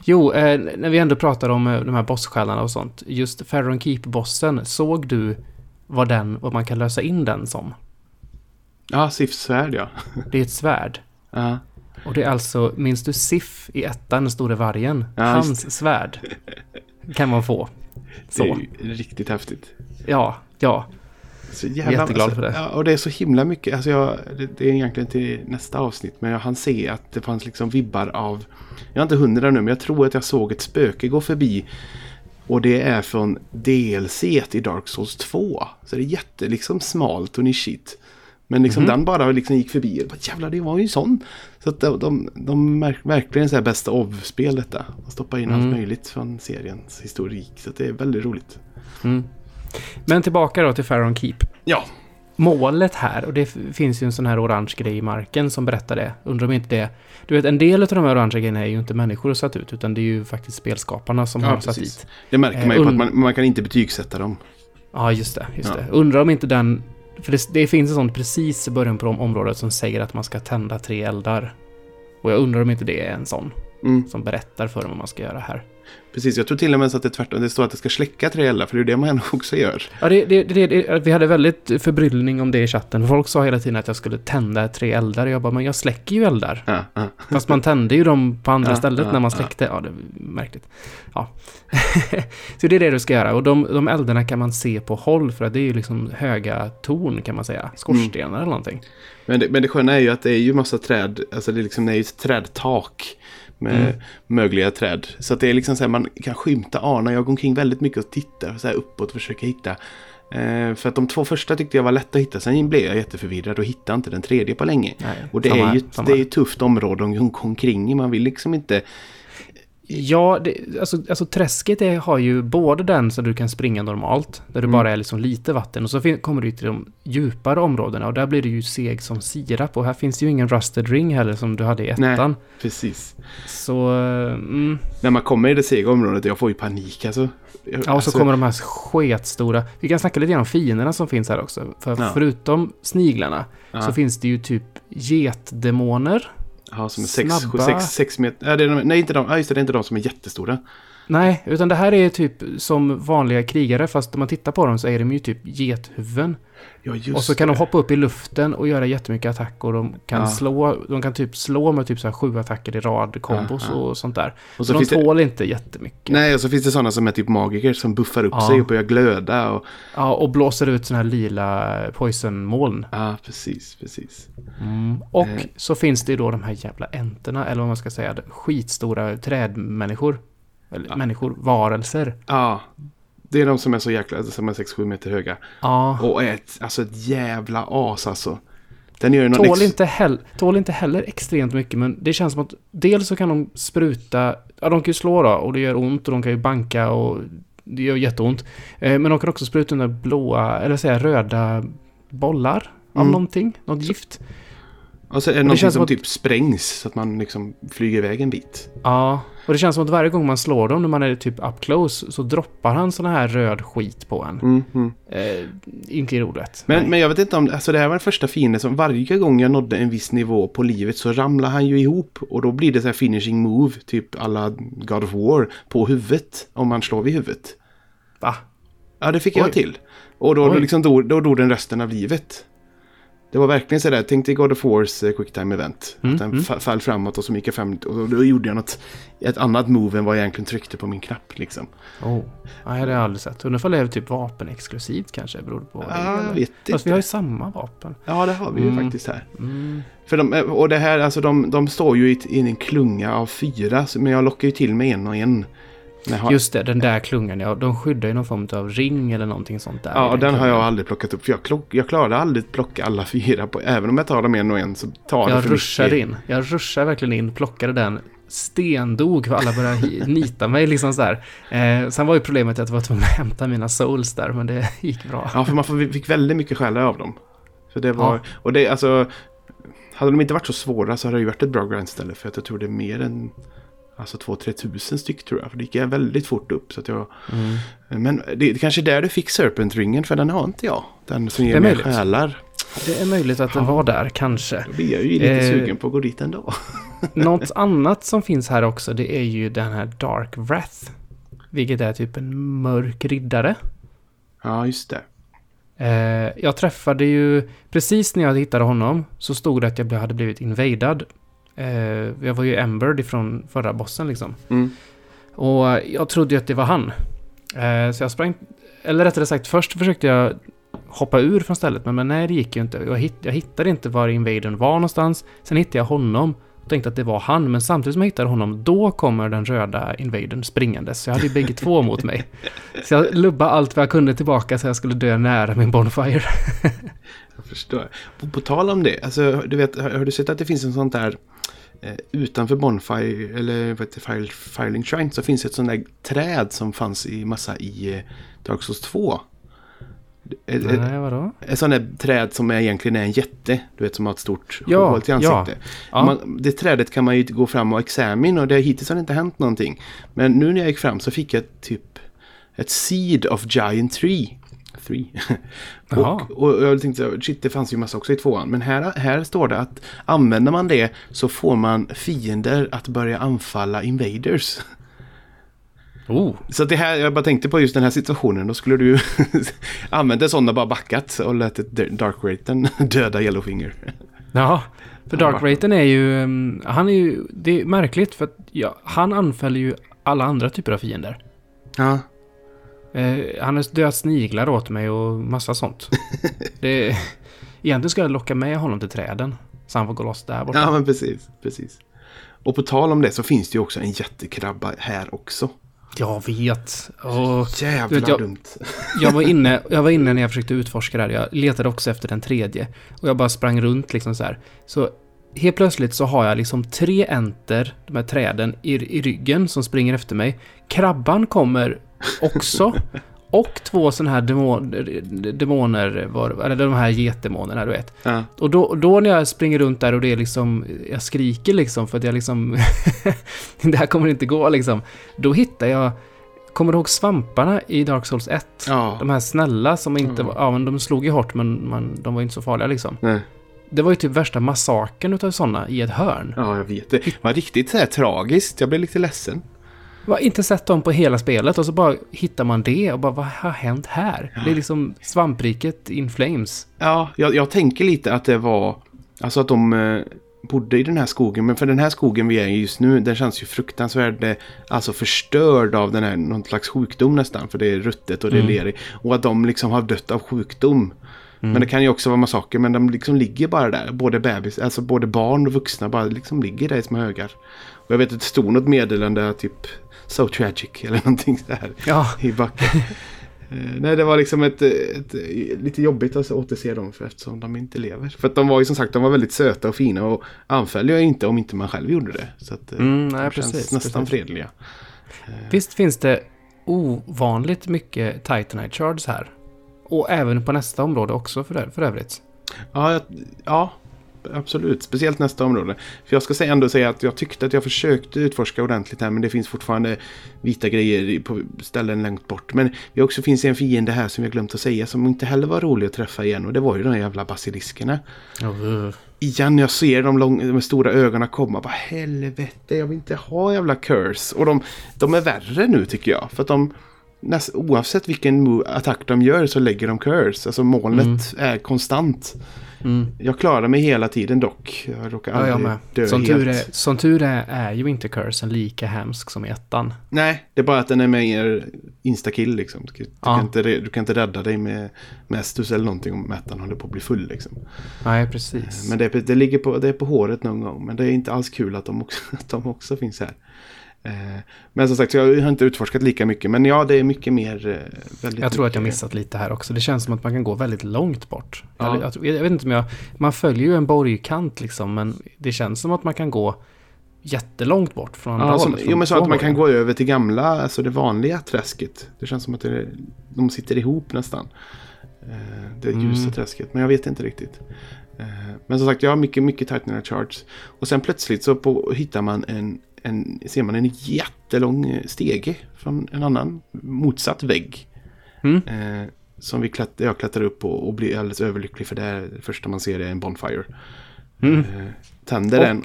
[SPEAKER 1] Jo, eh, när vi ändå pratar om eh, de här bosssjälarna och sånt. Just Pharaoh Keep-bossen, såg du vad, den, vad man kan lösa in den som?
[SPEAKER 2] Ja, Sifs svärd ja.
[SPEAKER 1] Det är ett svärd.
[SPEAKER 2] ja.
[SPEAKER 1] Och det är alltså, minns du Sif i ettan, den store vargen?
[SPEAKER 2] Ja,
[SPEAKER 1] Hans svärd kan man få.
[SPEAKER 2] Det är
[SPEAKER 1] Så,
[SPEAKER 2] riktigt häftigt.
[SPEAKER 1] ja, ja.
[SPEAKER 2] Så jävla,
[SPEAKER 1] Jätteglad
[SPEAKER 2] alltså,
[SPEAKER 1] för det.
[SPEAKER 2] Ja, och det är så himla mycket. Alltså jag, det, det är egentligen till nästa avsnitt. Men jag hann se att det fanns liksom vibbar av... Jag är inte hundra nu men jag tror att jag såg ett spöke gå förbi. Och det är från DLC i Dark Souls 2. Så det är jätte liksom smalt och nischigt. Men liksom
[SPEAKER 1] Mhm.
[SPEAKER 2] den bara liksom gick förbi. Och bara, Jävlar det var ju en sån. Så att de, de, de verkligen så här bästa av-spel detta. Och stoppa in allt
[SPEAKER 1] Mm.
[SPEAKER 2] möjligt från seriens historik. Så det är väldigt roligt.
[SPEAKER 1] Mm. Men tillbaka då till Pharaoh Keep.
[SPEAKER 2] Ja,
[SPEAKER 1] målet här, och det finns ju en sån här orange grej i marken som berättar det. Undrar om inte det... Du vet, en del av de här orangea grejerna är ju inte människor satt ut, utan det är ju faktiskt spelskaparna som
[SPEAKER 2] Ja,
[SPEAKER 1] har satt
[SPEAKER 2] precis.
[SPEAKER 1] dit.
[SPEAKER 2] det märker
[SPEAKER 1] Eh,
[SPEAKER 2] man ju på att
[SPEAKER 1] und-
[SPEAKER 2] man, man kan inte betygsätta dem.
[SPEAKER 1] Ja, just det. Just
[SPEAKER 2] Ja.
[SPEAKER 1] det. Undrar om inte den... För det, det finns en sån precis i början på de området som säger att man ska tända tre eldar. Och jag undrar om inte det är en sån
[SPEAKER 2] Mm,
[SPEAKER 1] som berättar för en vad man ska göra här.
[SPEAKER 2] Precis, jag tror till och med så att det är tvärtom. Det står att det ska släcka tre eldar, för det är det man också gör.
[SPEAKER 1] Ja, det, det, det, vi hade väldigt förbryllning om det i chatten. Folk sa hela tiden att jag skulle tända tre eldar. Jag bara, men jag släcker ju eldar.
[SPEAKER 2] Ja, ja.
[SPEAKER 1] Fast man tände ju dem på andra
[SPEAKER 2] Ja,
[SPEAKER 1] stället när man släckte. Ja, det är märkligt. Ja. så det är det du ska göra. Och de, de eldarna kan man se på håll för att det är ju liksom höga torn kan man säga. Skorstenar eller någonting.
[SPEAKER 2] Men, det, men det sköna är ju att det är ju massa träd, alltså det är liksom det är ju ett trädtak med
[SPEAKER 1] Mm.
[SPEAKER 2] mögliga träd. Så det är liksom så här, man kan skymta ana. Jag går omkring väldigt mycket och tittar så här uppåt och försöker hitta. Eh, för att de två första tyckte jag var lätta att hitta. Sen blev jag jätteförvirrad och hittade inte den tredje på länge.
[SPEAKER 1] Nej,
[SPEAKER 2] Och det är ju det är ju ett tufft område om- omkring. Man vill liksom inte...
[SPEAKER 1] Ja, det, alltså, alltså träsket är, har ju både den som du kan springa normalt, där det
[SPEAKER 2] Mm.
[SPEAKER 1] bara är liksom lite vatten, och så fin- kommer du till de djupare områdena och där blir det ju seg som sirap. Och här finns ju ingen rusted ring heller som du hade i
[SPEAKER 2] Nej.
[SPEAKER 1] ettan.
[SPEAKER 2] Precis.
[SPEAKER 1] Så, mm.
[SPEAKER 2] När man kommer i det sega området, jag får ju panik alltså. Jag-
[SPEAKER 1] Ja, och så
[SPEAKER 2] alltså,
[SPEAKER 1] kommer de här sketstora. Vi kan snacka lite grann om fienderna som finns här också. För
[SPEAKER 2] Ja.
[SPEAKER 1] förutom sniglarna
[SPEAKER 2] ja,
[SPEAKER 1] så finns det ju typ getdemoner.
[SPEAKER 2] Ja, som är sex,
[SPEAKER 1] snabba-
[SPEAKER 2] sex, sex meter... Ja, det är de, nej, inte de, ja, just det, det är inte de som är jättestora.
[SPEAKER 1] Nej, utan det här är typ som vanliga krigare, fast om man tittar på dem så är de ju typ gethuvuden.
[SPEAKER 2] Ja, just
[SPEAKER 1] och så kan
[SPEAKER 2] det.
[SPEAKER 1] de hoppa upp i luften och göra jättemycket attacker. De kan
[SPEAKER 2] Ja.
[SPEAKER 1] slå, de kan typ slå med typ så här sju attacker i rad, kombos
[SPEAKER 2] Ja,
[SPEAKER 1] och sånt där.
[SPEAKER 2] Och
[SPEAKER 1] Så, de
[SPEAKER 2] finns det,
[SPEAKER 1] tål inte jättemycket.
[SPEAKER 2] Nej, och så finns det sådana som är typ magiker som buffar upp sig och börjar glöda. Och,
[SPEAKER 1] Ja, och blåser ut såna här lila poisonmoln.
[SPEAKER 2] ja, precis, precis.
[SPEAKER 1] Mm. Och
[SPEAKER 2] Eh.
[SPEAKER 1] så finns det ju då de här jävla enterna, eller vad man ska säga, skitstora trädmänniskor. Eller
[SPEAKER 2] Ja.
[SPEAKER 1] människor, varelser.
[SPEAKER 2] Ja, det är de som är så jäkla, som är 6-7 meter höga.
[SPEAKER 1] Ja.
[SPEAKER 2] Och är ett, alltså ett jävla as alltså. Den gör
[SPEAKER 1] Tål inte, heller, tål inte heller extremt mycket, men det känns som att dels så kan de spruta, ja de kan ju slå då, och det gör ont, och de kan ju banka och det gör jätteont. Eh, men de kan också spruta under blåa, eller säga röda bollar av
[SPEAKER 2] Mm.
[SPEAKER 1] någonting, något gift.
[SPEAKER 2] Och så är det
[SPEAKER 1] det
[SPEAKER 2] någonting
[SPEAKER 1] känns
[SPEAKER 2] som
[SPEAKER 1] som att-
[SPEAKER 2] typ sprängs så att man liksom flyger iväg en bit.
[SPEAKER 1] Ja, och det känns som att varje gång man slår dem när man är typ up close så droppar han sån här röd skit på en.
[SPEAKER 2] Mm, mm.
[SPEAKER 1] Eh, inte roligt.
[SPEAKER 2] Men,
[SPEAKER 1] Nej.
[SPEAKER 2] men jag vet inte om, alltså det här var den första fienden som varje gång jag nådde en viss nivå på livet så ramlar han ju ihop. Och då blir det så här finishing move, typ alla God of War, på huvudet. Om man slår vid huvudet.
[SPEAKER 1] Va?
[SPEAKER 2] Ja, det fick
[SPEAKER 1] Oj.
[SPEAKER 2] jag till. Och då, då,
[SPEAKER 1] Oj.
[SPEAKER 2] liksom, då, då dog den resten av livet. Det var verkligen sådär, tänk dig God of Wars eh, quicktime event.
[SPEAKER 1] Mm,
[SPEAKER 2] att den
[SPEAKER 1] mm.
[SPEAKER 2] fall framåt och så gick jag framåt och då gjorde jag något, ett annat move än vad jag egentligen tryckte på min knapp liksom.
[SPEAKER 1] Oh. Nej, det har jag aldrig sett. Undrar ifall det är typ vapenexklusivt kanske, beror på vad det
[SPEAKER 2] Ja, jag
[SPEAKER 1] eller?
[SPEAKER 2] vet
[SPEAKER 1] Fast vi har ju
[SPEAKER 2] inte.
[SPEAKER 1] samma vapen.
[SPEAKER 2] Ja, det har vi ju
[SPEAKER 1] Mm.
[SPEAKER 2] faktiskt här.
[SPEAKER 1] Mm.
[SPEAKER 2] För de, och det här, alltså de, de står ju i, i en klunga av fyra, men jag lockar ju till med en och en. Har-
[SPEAKER 1] Just det, den där klungan ja. De skyddar ju någon form av ring eller någonting sånt där.
[SPEAKER 2] Ja, och den har jag aldrig plockat upp. För jag, klock, jag klarade aldrig att plocka alla fyra. På, även om jag tar dem en och en så tar det
[SPEAKER 1] Jag
[SPEAKER 2] för
[SPEAKER 1] ruschade
[SPEAKER 2] mycket.
[SPEAKER 1] in. Jag ruschade verkligen in, plockade den. Stendog för alla började nita mig liksom så här. Eh, sen var ju problemet att jag var tvungen att hämta mina souls där, men det gick bra.
[SPEAKER 2] Ja, för man fick väldigt mycket själar av dem. Så det var...
[SPEAKER 1] Ja.
[SPEAKER 2] Och det, alltså... Hade de inte varit så svåra så hade det ju varit ett bra grindställe. För att jag tror det är mer än... Alltså 2-3 tusen styck tror jag. För det gick väldigt fort upp. Så jag...
[SPEAKER 1] Mm.
[SPEAKER 2] Men det är kanske där du fick Serpent-ringen. För den har inte jag. Den som
[SPEAKER 1] Det
[SPEAKER 2] ger
[SPEAKER 1] är
[SPEAKER 2] mig själar.
[SPEAKER 1] Det är möjligt att den
[SPEAKER 2] Ja.
[SPEAKER 1] var där, kanske.
[SPEAKER 2] Då blir jag ju lite
[SPEAKER 1] Eh.
[SPEAKER 2] sugen på att gå dit ändå.
[SPEAKER 1] Något annat som finns här också, det är ju den här Dark Wrath. Vilket är typ en mörk riddare.
[SPEAKER 2] Ja, just det.
[SPEAKER 1] Eh, jag träffade ju, precis när jag hittade honom, så stod det att jag hade blivit invadad. Eh, jag var ju Embered ifrån förra bossen liksom.
[SPEAKER 2] Mm.
[SPEAKER 1] Och jag trodde ju att det var han. Eh, så jag sprang, eller rättare sagt först försökte jag hoppa ur från stället, men, men nej det gick ju inte. Jag, hitt, jag hittade inte var invadern var någonstans. Sen hittade jag honom och tänkte att det var han, men samtidigt som jag hittade honom, då kommer den röda invadern springandes. Så jag hade ju bägge två mot mig. Så jag lubbade allt vad jag kunde tillbaka så jag skulle dö nära min Bonfire.
[SPEAKER 2] Jag förstår. På, på tal om det, alltså, du vet, har, har du sett att det finns en sånt där eh, utanför Bonfire, eller vad heter det, Fire, Firling Shrine, så finns ett sånt där träd som fanns i massa i eh, Dark Souls 2. Ett,
[SPEAKER 1] Nej, vadå?
[SPEAKER 2] ett sånt där träd som är egentligen är en jätte, du vet som har ett stort
[SPEAKER 1] Ja,
[SPEAKER 2] hål till
[SPEAKER 1] ja.
[SPEAKER 2] ansikte.
[SPEAKER 1] Ja.
[SPEAKER 2] Man, det trädet kan man ju gå fram och examina och det, hittills har det inte hänt någonting. Men nu när jag gick fram så fick jag typ ett seed of giant tree. Three.
[SPEAKER 1] Jaha.
[SPEAKER 2] och, och jag tänkte, shit det fanns ju massa också i tvåan. Men här, här står det att använder man det så får man fiender att börja anfalla invaders.
[SPEAKER 1] Oh,
[SPEAKER 2] Så det här, jag bara tänkte på just den här situationen. Då skulle du använda sådana bara backat och lät Dark Raten döda Yellowfinger.
[SPEAKER 1] ja. För Dark. Raten är ju, um, han är ju, det är märkligt för att ja, han anfaller ju alla andra typer av fiender.
[SPEAKER 2] Ja,
[SPEAKER 1] Eh, han har dödat sniglar åt mig och massa sånt. det, egentligen ska jag locka med honom till träden. Så han får gå loss där borta.
[SPEAKER 2] ja men precis, precis. Och på tal om det så finns det ju också en jättekrabba här också.
[SPEAKER 1] Jag vet. Och
[SPEAKER 2] Jävla
[SPEAKER 1] vet, jag-
[SPEAKER 2] dumt.
[SPEAKER 1] jag, var inne, jag var inne när jag försökte utforska det här. Jag letade också efter den tredje. Och jag bara sprang runt liksom så här. Så helt plötsligt så har jag liksom tre enter, de här träden, i, i ryggen som springer efter mig. Krabban kommer också. Och två sådana här demon, demoner, var, eller de här getdemonerna du vet.
[SPEAKER 2] Ja.
[SPEAKER 1] Och då, då när jag springer runt där och det är liksom, jag skriker liksom för att jag liksom, det här kommer inte gå liksom. Då hittar jag, kommer du ihåg svamparna i Dark Souls 1?
[SPEAKER 2] Ja.
[SPEAKER 1] De här snälla som inte
[SPEAKER 2] Ja.
[SPEAKER 1] var, ja men de slog ju hårt men man, de var inte så farliga liksom.
[SPEAKER 2] Nej.
[SPEAKER 1] Det var ju typ värsta massakern utav sådana i ett hörn.
[SPEAKER 2] ja, jag vet det. Det var riktigt så här tragiskt. Jag blev lite ledsen.
[SPEAKER 1] Har inte sett dem på hela spelet och så bara hittar man det och bara vad har hänt här? Det är liksom svampriket in flames.
[SPEAKER 2] Ja, jag, jag tänker lite att det var... Alltså att de eh, bodde i den här skogen. Men för den här skogen vi är i just nu, den känns ju fruktansvärd. eh, Alltså förstörd av den här, någon slags sjukdom nästan. För det är ruttet och det är
[SPEAKER 1] Mm.
[SPEAKER 2] lerigt. Och att de liksom har dött av sjukdom. Men det kan ju också vara massaker. Men de liksom ligger bara där. Både bebis, alltså både barn och vuxna bara liksom ligger där i små högar. Och jag vet att det stod något meddelande typ So tragic eller någonting så här
[SPEAKER 1] Ja,
[SPEAKER 2] i backen. Eh, Nej, det var liksom ett, ett, lite jobbigt att återse dem för eftersom de inte lever. För att de var ju som sagt de var väldigt söta och fina och anföll jag inte om inte man själv gjorde det. Så att eh,
[SPEAKER 1] Mm, nej,
[SPEAKER 2] de känns
[SPEAKER 1] precis,
[SPEAKER 2] nästan
[SPEAKER 1] precis.
[SPEAKER 2] fredliga.
[SPEAKER 1] Visst finns det ovanligt mycket Titanite Shards här? Och även på nästa område också för, för övrigt.
[SPEAKER 2] Ja, ja, absolut. Speciellt nästa område. För jag ska säga ändå säga att jag tyckte att jag försökte utforska ordentligt här men det finns fortfarande vita grejer på ställen långt bort. Men det också finns en fiende här som jag glömt att säga som inte heller var rolig att träffa igen och det var ju de här jävla basiliskerna. igen, jag ser de, lång, de stora ögonen komma. Vad helvete, jag vill inte ha jävla curse. Och de, de är värre nu tycker jag. För att de, näst, oavsett vilken attack de gör så lägger de curse. Alltså molnet är konstant.
[SPEAKER 1] Mm.
[SPEAKER 2] Jag klarar mig hela tiden dock. Jag råkar
[SPEAKER 1] Ja,
[SPEAKER 2] aldrig
[SPEAKER 1] jag med.
[SPEAKER 2] dö
[SPEAKER 1] Som
[SPEAKER 2] helt.
[SPEAKER 1] tur, är, som tur är, är ju inte cursen lika hemsk som i ettan.
[SPEAKER 2] Nej, det är bara att den är mer instakill liksom. Du,
[SPEAKER 1] Ja.
[SPEAKER 2] kan inte, du kan inte rädda dig med, med Estus eller någonting om mätaren håller på att bli full liksom.
[SPEAKER 1] Nej, precis.
[SPEAKER 2] Men det, det ligger på, det är på håret någon gång. Men det är inte alls kul att de också, att de också finns här. Eh, men som sagt, jag har inte utforskat lika mycket. Men ja, det är mycket mer. eh, Väldigt
[SPEAKER 1] Jag tror att jag missat lite här också. Det känns som att man kan gå väldigt långt bort.
[SPEAKER 2] Ja.
[SPEAKER 1] Jag, jag, jag vet inte om jag... Man följer ju en borgkant liksom, men det känns som att man kan gå jättelångt bort från andra
[SPEAKER 2] Ja, som,
[SPEAKER 1] hållet, från
[SPEAKER 2] jo, men så att man kan gå över till gamla, alltså det vanliga träsket. Det känns som att det, de sitter ihop nästan. Eh, Det ljusa
[SPEAKER 1] Mm.
[SPEAKER 2] träsket, men jag vet inte riktigt. Men som sagt, jag har mycket, mycket Titanite Charts. Och sen plötsligt så på, hittar man en, en, ser man en jättelång stege från en annan motsatt vägg.
[SPEAKER 1] Mm.
[SPEAKER 2] Eh, som vi klätt, jag klättrar upp på och blir alldeles överlycklig för det, är det första man ser är en Bonfire.
[SPEAKER 1] Mm.
[SPEAKER 2] Eh, tänder den.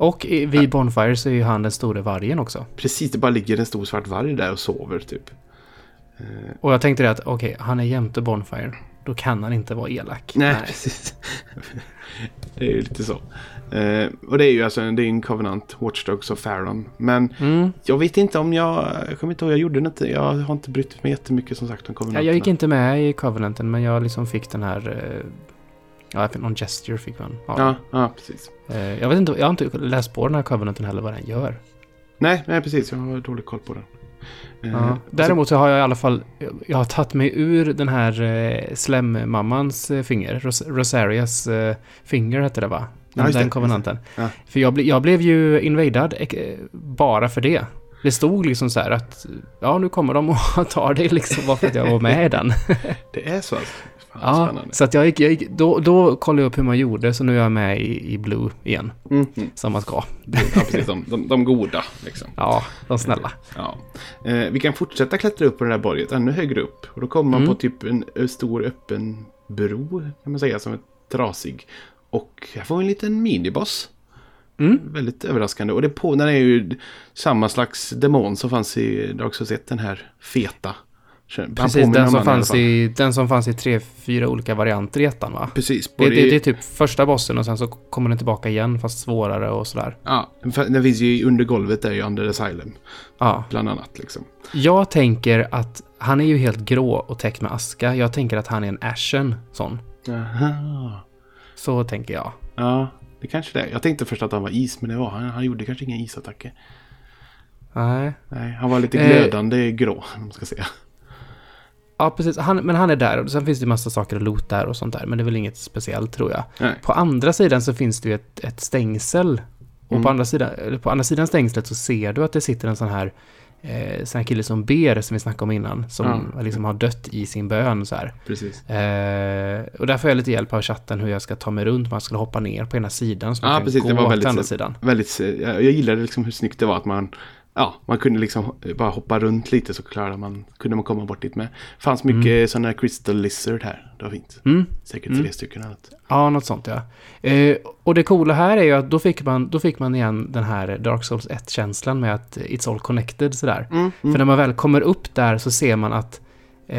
[SPEAKER 1] Och, och i- vid Bonfire så är ju han den store vargen också.
[SPEAKER 2] Precis, det bara ligger en stor svart varg där och sover typ. Eh,
[SPEAKER 1] Och jag tänkte det att okej, han är jämte Bonfire. Då kan han inte vara elak.
[SPEAKER 2] Nej, precis. det är ju lite så. Eh, och det är ju alltså det är en Covenant, Watchdogs och Faron. Men
[SPEAKER 1] Mm.
[SPEAKER 2] jag vet inte om jag, jag kommer inte ihåg, jag gjorde det inte. Jag har inte brytt mig jättemycket som sagt om
[SPEAKER 1] Ja,
[SPEAKER 2] Covenanterna.
[SPEAKER 1] jag gick inte med i Covenanten, men jag liksom fick den här... eh, Ja, någon gesture fick man. Ja.
[SPEAKER 2] Ja, ja, precis.
[SPEAKER 1] Eh, Jag vet inte, jag har inte läst på den här Covenanten heller vad den gör.
[SPEAKER 2] Nej, nej, precis. Jag har dålig koll på den.
[SPEAKER 1] Ja.
[SPEAKER 2] och så-
[SPEAKER 1] Däremot så har jag i alla fall, jag har tagit mig ur den här eh, slemmammans eh, finger, Ros Rosarias finger hette det va?
[SPEAKER 2] Ja,
[SPEAKER 1] Den,
[SPEAKER 2] det,
[SPEAKER 1] konvenanten.
[SPEAKER 2] Ja.
[SPEAKER 1] För jag, ble, jag blev ju invadad eh, bara för det. Det stod liksom så här att, ja nu kommer de och tar dig liksom bara för att jag var med i den.
[SPEAKER 2] Det är så alltså.
[SPEAKER 1] Ja,
[SPEAKER 2] spännande.
[SPEAKER 1] så att jag gick, jag gick då, då kollade jag upp hur man gjorde, så nu är jag med i, i Blue igen,
[SPEAKER 2] Mm, mm.
[SPEAKER 1] som man ska.
[SPEAKER 2] Ja, precis. De, de, de goda, liksom.
[SPEAKER 1] Ja, de snälla.
[SPEAKER 2] Ja. Eh, vi kan fortsätta klättra upp på det här borget ännu högre upp. Och då kommer man
[SPEAKER 1] Mm.
[SPEAKER 2] på typ en stor öppen bro, kan man säga, som är trasig. Och här får vi en liten miniboss.
[SPEAKER 1] Mm.
[SPEAKER 2] Väldigt överraskande. Och det på, den är ju samma slags demon som fanns i Dark Souls 1, den här feta.
[SPEAKER 1] Precis, den
[SPEAKER 2] om
[SPEAKER 1] som, fanns i, den som fanns i tre, fyra olika varianter i ettan va?
[SPEAKER 2] Precis.
[SPEAKER 1] Det, det, det är typ första bossen och sen så kommer den tillbaka igen fast svårare och sådär.
[SPEAKER 2] Ja, den finns ju under golvet där i Under Asylum.
[SPEAKER 1] Ja.
[SPEAKER 2] Bland annat liksom.
[SPEAKER 1] Jag tänker att han är ju helt grå och täckt med aska. Jag tänker att han är en ashen sån.
[SPEAKER 2] Aha.
[SPEAKER 1] Så tänker jag.
[SPEAKER 2] Ja, det kanske det är. Jag tänkte först att han var is, men det var han. Han gjorde kanske inga isattacker.
[SPEAKER 1] Nej.
[SPEAKER 2] Nej, han var lite
[SPEAKER 1] Eh.
[SPEAKER 2] glödande grå, om man ska säga.
[SPEAKER 1] Ja, precis. Han, men han är där och sen finns det massa saker att loota där och sånt där. Men det är väl inget speciellt tror jag.
[SPEAKER 2] Nej.
[SPEAKER 1] På andra sidan så finns det ju ett, ett stängsel. Och
[SPEAKER 2] Mm.
[SPEAKER 1] på, andra sidan, på andra sidan stängslet så ser du att det sitter en sån här, eh, sån här kille som ber, som vi snackade om innan. Som
[SPEAKER 2] Ja.
[SPEAKER 1] liksom har dött i sin bön så här.
[SPEAKER 2] Precis.
[SPEAKER 1] Eh, och där får jag lite hjälp av chatten hur jag ska ta mig runt. Man skulle hoppa ner på ena sidan så man
[SPEAKER 2] Ja,
[SPEAKER 1] kan
[SPEAKER 2] precis,
[SPEAKER 1] gå
[SPEAKER 2] det var
[SPEAKER 1] till
[SPEAKER 2] väldigt
[SPEAKER 1] andra sidan.
[SPEAKER 2] Väldigt, eh, jag jag gillade liksom hur snyggt det var att man, ja, man kunde liksom bara hoppa runt lite så klarade man, kunde man komma bort dit med. fanns mycket sådana här crystal lizard här. Det var fint.
[SPEAKER 1] Mm.
[SPEAKER 2] Säkert
[SPEAKER 1] Mm.
[SPEAKER 2] tre stycken eller något.
[SPEAKER 1] Ja, något sånt ja. Eh, och det coola här är ju att då fick man, då fick man igen den här Dark Souls 1-känslan med att it's all connected sådär.
[SPEAKER 2] Mm,
[SPEAKER 1] För när man väl kommer upp där så ser man att eh,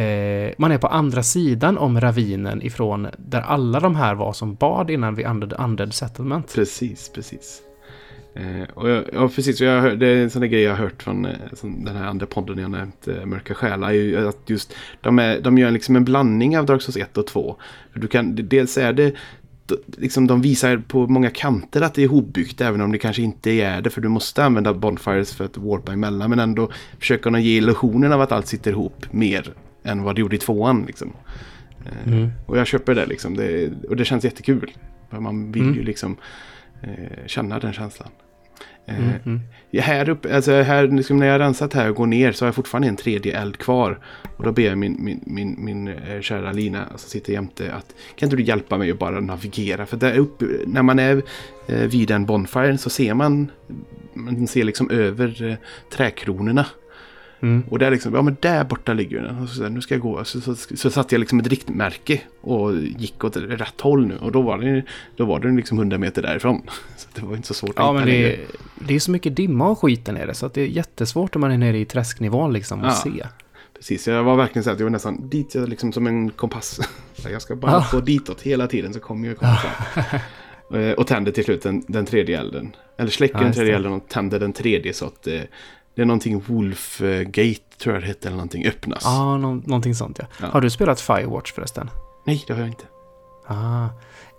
[SPEAKER 1] man är på andra sidan om ravinen ifrån där alla de här var som bad innan vi undead, undead settlement.
[SPEAKER 2] Precis, precis. Eh, och jag, ja, precis. Jag, hör- det är en sån där grej jag har hört från eh, den här andra podden jag nämnt, eh, Mörka Själar. ju Att just, de, är, de gör liksom en blandning av Dark Souls 1 och 2. För du kan, dels är det Liksom de visar på många kanter att det är ihopbyggt även om det kanske inte är det för du måste använda bonfires för att warpa emellan men ändå försöker de ge illusionen av att allt sitter ihop mer än vad det gjorde i tvåan. Liksom. Eh,
[SPEAKER 1] Mm.
[SPEAKER 2] Och jag köper det liksom det, och det känns jättekul. För man vill
[SPEAKER 1] Mm.
[SPEAKER 2] ju liksom eh, känna den känslan. Eh,
[SPEAKER 1] Mm, mm.
[SPEAKER 2] Här uppe, alltså här, liksom när jag har rensat här och går ner så har jag fortfarande en tredje eld kvar. Och då ber jag min, min, min, min eh, kära Lina, som sitter jämte, att kan inte du hjälpa mig att bara navigera? För där uppe, när man är eh, vid den bonfiren så ser man, man ser liksom över träkronorna.
[SPEAKER 1] Mm.
[SPEAKER 2] Och där liksom, ja men där borta ligger den. Och så, nu ska jag gå. Så, så, så satte jag liksom ett riktmärke och gick åt rätt håll nu. Och då var den, då var den liksom 100 meter därifrån. Så det var inte så svårt
[SPEAKER 1] Ja,
[SPEAKER 2] att
[SPEAKER 1] men
[SPEAKER 2] hitta
[SPEAKER 1] det är, det är så mycket dimma och skit där nere så att det är jättesvårt om man är nere i träsknivån liksom att
[SPEAKER 2] Ja.
[SPEAKER 1] se.
[SPEAKER 2] Precis, jag var verkligen så att jag var nästan dit, jag liksom som en kompass. Jag ska bara gå ditåt hela tiden så kommer jag komma fram. Eh, och tänder till slut den, den tredje elden. Eller släcker
[SPEAKER 1] Ja,
[SPEAKER 2] den tredje elden och tänder den tredje så att eh, det är någonting Wolf eh, Gate tror jag det hette eller någonting öppnas.
[SPEAKER 1] Ja, nå- någonting sånt ja.
[SPEAKER 2] Ja.
[SPEAKER 1] Har du spelat Firewatch förresten?
[SPEAKER 2] Nej, det har jag inte.
[SPEAKER 1] Ah.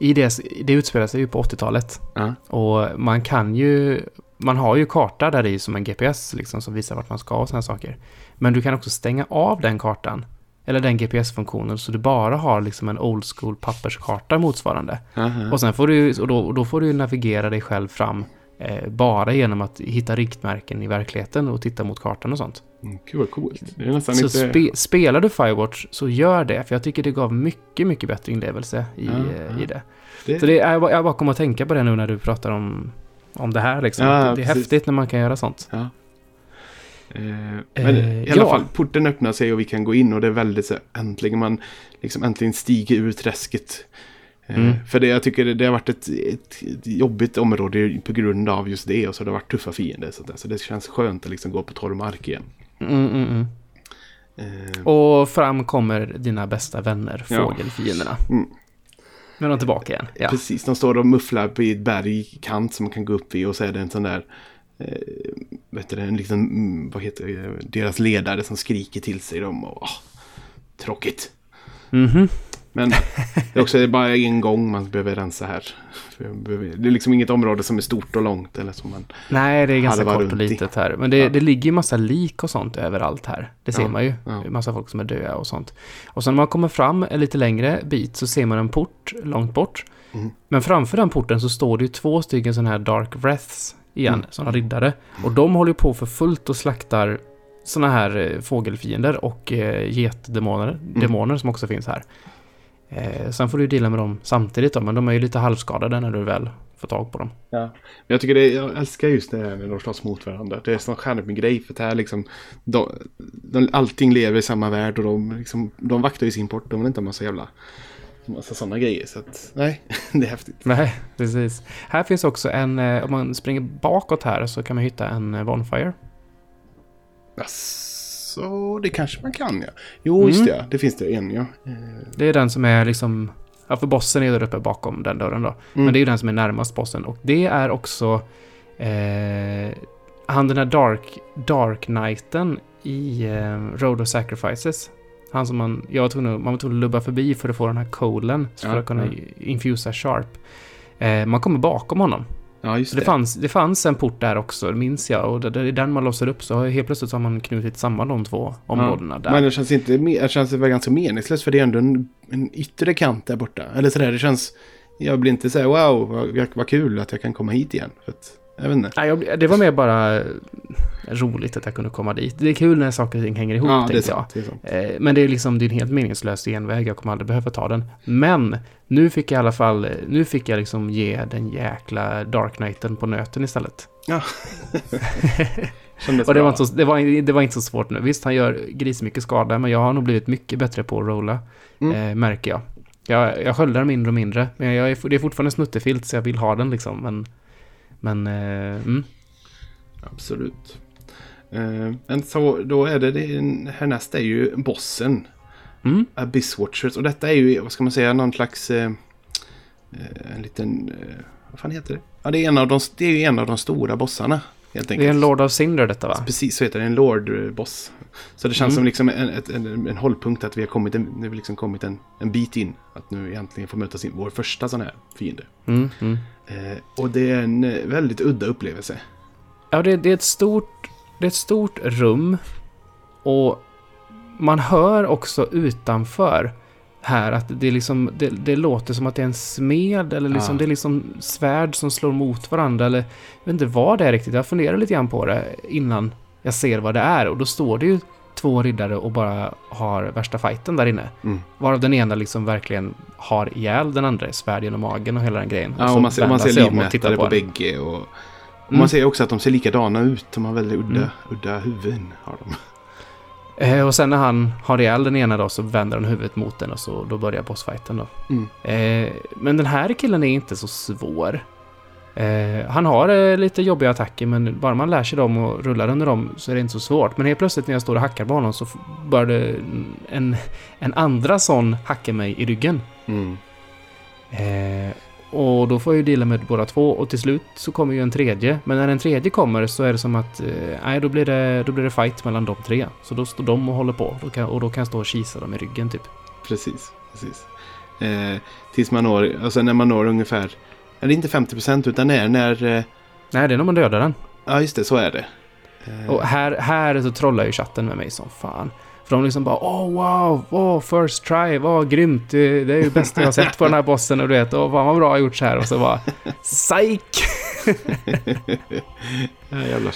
[SPEAKER 1] I det, det utspelar sig ju på 80-talet.
[SPEAKER 2] Ja.
[SPEAKER 1] Och man kan ju... Man har ju karta där i som en GPS liksom, som visar vart man ska och sådana saker. Men du kan också stänga av den kartan. Eller den GPS-funktionen så du bara har liksom en old school papperskarta motsvarande.
[SPEAKER 2] Aha.
[SPEAKER 1] Och sen får du, och då, och då får du navigera dig själv fram bara genom att hitta riktmärken i verkligheten och titta mot kartan och sånt.
[SPEAKER 2] Mm, vad coolt. Det är nästan
[SPEAKER 1] Så
[SPEAKER 2] inte...
[SPEAKER 1] spe, spelar du Firewatch så gör det, för jag tycker det gav mycket, mycket bättre inlevelse i,
[SPEAKER 2] Ja,
[SPEAKER 1] eh,
[SPEAKER 2] ja.
[SPEAKER 1] i det.
[SPEAKER 2] det...
[SPEAKER 1] Så det jag bara kom att tänka på det nu när du pratar om, om det här liksom.
[SPEAKER 2] Ja,
[SPEAKER 1] Att det är
[SPEAKER 2] precis.
[SPEAKER 1] häftigt när man kan göra sånt.
[SPEAKER 2] Ja. Eh, men
[SPEAKER 1] Eh,
[SPEAKER 2] i alla fall, porten öppnar sig och vi kan gå in och det är väldigt så äntligen man liksom äntligen stiger ur träsket. Eh,
[SPEAKER 1] Mm.
[SPEAKER 2] För det, jag tycker det, det har varit ett, ett, ett jobbigt område på grund av just det och så har det varit tuffa fiender. Så, där, så det känns skönt att liksom gå på torr mark igen.
[SPEAKER 1] Mm, mm, mm.
[SPEAKER 2] Eh,
[SPEAKER 1] Och fram kommer dina bästa vänner,
[SPEAKER 2] Ja.
[SPEAKER 1] fågelfienderna.
[SPEAKER 2] Mm.
[SPEAKER 1] Nu är de tillbaka igen. Ja.
[SPEAKER 2] Precis, de står och mufflar på ett bergkant som man kan gå upp i och så är det en sån där eh, vet du, en mm, vad heter det, deras ledare som skriker till sig dem och ah, tråkigt.
[SPEAKER 1] Mhm.
[SPEAKER 2] Men det är också bara en gång man behöver rensa här. Det är liksom inget område som är stort och långt eller som man...
[SPEAKER 1] Nej, det är ganska kort och
[SPEAKER 2] i.
[SPEAKER 1] litet här. Men det,
[SPEAKER 2] Ja.
[SPEAKER 1] det ligger ju massa lik och sånt överallt här. Det ser
[SPEAKER 2] Ja,
[SPEAKER 1] man ju.
[SPEAKER 2] ja.
[SPEAKER 1] Massa folk som är döda och sånt. Och sen när man kommer fram en lite längre bit så ser man en port långt bort.
[SPEAKER 2] Mm.
[SPEAKER 1] Men framför den porten så står det ju två stycken sådana här Dark Wraiths igen,
[SPEAKER 2] Mm.
[SPEAKER 1] sådana riddare. Och de håller ju på för fullt och slaktar sådana här eh, fågelfiender och eh, getdemoner,
[SPEAKER 2] Mm.
[SPEAKER 1] demoner som också finns här. Eh, sen får du ju deala med dem samtidigt då, men de är ju lite halvskadade när du väl får tag på dem.
[SPEAKER 2] Ja. Men jag tycker det, jag älskar just det här när de slåss mot varandra. Det är sån charmig grej för det här liksom, de, de, allting lever i samma värld och de, liksom, de vaktar ju sin port. De vill inte ha massa jävla, massa sådana grejer. Så att, nej, det är häftigt.
[SPEAKER 1] Nej, precis. Här finns också en, eh, om man springer bakåt här så kan man hitta en eh, Bonfire.
[SPEAKER 2] Så det kanske man kan ja. Jo,
[SPEAKER 1] Mm.
[SPEAKER 2] just det. Det finns det en ja.
[SPEAKER 1] Det är den som är liksom, ja för bossen är där uppe bakom den dörren då. Men
[SPEAKER 2] Mm.
[SPEAKER 1] det är ju den som är närmast bossen. Och det är också eh, han den här Dark, Dark Knighten i eh, Road of Sacrifices. Han som man, jag var tvungen, man var tvungen att lubba förbi för att få den här kolen. För
[SPEAKER 2] Ja,
[SPEAKER 1] att kunna
[SPEAKER 2] ja.
[SPEAKER 1] infusa sharp. Eh, man kommer bakom honom.
[SPEAKER 2] Ja, just det.
[SPEAKER 1] det, fanns, det fanns en port där också, minns jag. Och det, är den man låser upp. Så helt plötsligt så har man knutit samman de två områdena där.
[SPEAKER 2] Men det känns inte, det känns väl ganska meningslöst för det är ändå en, en yttre kant där borta. Eller sådär, det känns, jag blir inte så här wow, vad, vad kul att jag kan komma hit igen. För att, jag vet inte.
[SPEAKER 1] Nej, jag, det var mer bara eh, roligt att jag kunde komma dit. Det är kul när saker och ting hänger ihop,
[SPEAKER 2] Ja, det
[SPEAKER 1] tänkte jag.
[SPEAKER 2] sant. Det är sant.
[SPEAKER 1] Eh, Men det är liksom det är en helt meningslös genväg. Jag kommer aldrig behöva ta den. Men nu fick jag i alla fall, eh, nu fick jag liksom ge den jäkla Dark Knighten på nöten istället.
[SPEAKER 2] Ja.
[SPEAKER 1] Och det var, inte så, det, var, det var inte så svårt nu. Visst, han gör grismycket skada, men jag har nog blivit mycket bättre på att rolla,
[SPEAKER 2] Mm.
[SPEAKER 1] eh, märker jag. Jag, jag sköldar mindre och mindre, men jag är, det är fortfarande snuttefilt så jag vill ha den liksom. Men, men eh, mm.
[SPEAKER 2] Absolut. Men så då är det, det är- härnäst är ju bossen.
[SPEAKER 1] Mm.
[SPEAKER 2] Abyss Watchers. Och detta är ju, vad ska man säga, någon slags... Eh, eh, en liten... Eh, vad fan heter det? Ja, det är, en av de, det är en av de stora bossarna. Helt enkelt.
[SPEAKER 1] Det är en Lord of Cinder detta va?
[SPEAKER 2] Precis, så heter det. En Lord-boss. Så det känns
[SPEAKER 1] Mm.
[SPEAKER 2] som liksom en, ett- en, en hållpunkt att vi har kommit, en, nu liksom kommit en, en bit in. Att nu egentligen får möta sin, vår första sån här fiende.
[SPEAKER 1] Mm, mm.
[SPEAKER 2] Eh, och det är en eh, väldigt udda upplevelse.
[SPEAKER 1] Ja, det, det, är ett stort, det är ett stort rum. Och man hör också utanför här att det, liksom, det, det låter som att det är en smed eller liksom,
[SPEAKER 2] Ja.
[SPEAKER 1] det är liksom svärd som slår mot varandra. Eller, jag vet inte vad det är riktigt. Jag funderar lite grann på det innan jag ser vad det är. Och då står det ju två riddare och bara har värsta fighten där inne.
[SPEAKER 2] Mm.
[SPEAKER 1] Varav den ena liksom verkligen har ihjäl den andra, svärd genom magen och hela den grejen.
[SPEAKER 2] Ja,
[SPEAKER 1] så
[SPEAKER 2] och man ser, man ser
[SPEAKER 1] och
[SPEAKER 2] livmätare på,
[SPEAKER 1] den.
[SPEAKER 2] bägge. Och, och
[SPEAKER 1] Mm.
[SPEAKER 2] man ser också att de ser likadana ut. De har väldigt udda,
[SPEAKER 1] Mm.
[SPEAKER 2] udda huvuden. Har de.
[SPEAKER 1] Eh, och sen när han har ihjäl den ena då så vänder han huvudet mot den och så då börjar bossfighten då.
[SPEAKER 2] Mm.
[SPEAKER 1] Eh, men den här killen är inte så svår. Eh, han har eh, lite jobbiga attacker men bara man lär sig dem och rullar under dem så är det inte så svårt. Men helt plötsligt när jag står och hackar på honom så det en, en andra sån hacka mig i ryggen.
[SPEAKER 2] Mm.
[SPEAKER 1] Eh, och då får jag ju deala med båda två och till slut så kommer ju en tredje. Men när den tredje kommer så är det som att, eh, nej då blir det, då blir det fight mellan de tre. Så då står de och håller på då kan, och då kan jag stå och kisa dem i ryggen typ.
[SPEAKER 2] Precis, precis. Eh, tills man når, alltså när man når ungefär, eller inte 50% utan när, när, eh,
[SPEAKER 1] Nej, det är när man dödar den.
[SPEAKER 2] ja just det, så är det. Eh,
[SPEAKER 1] Och här, här så trollar ju chatten med mig som fan. För de liksom bara åh wow, åh first try, vad grymt, det, det är ju det bästa jag har sett på den här bossen och du vet, åh fan vad bra gjort så här och så bara psyk!
[SPEAKER 2] ja, jävla.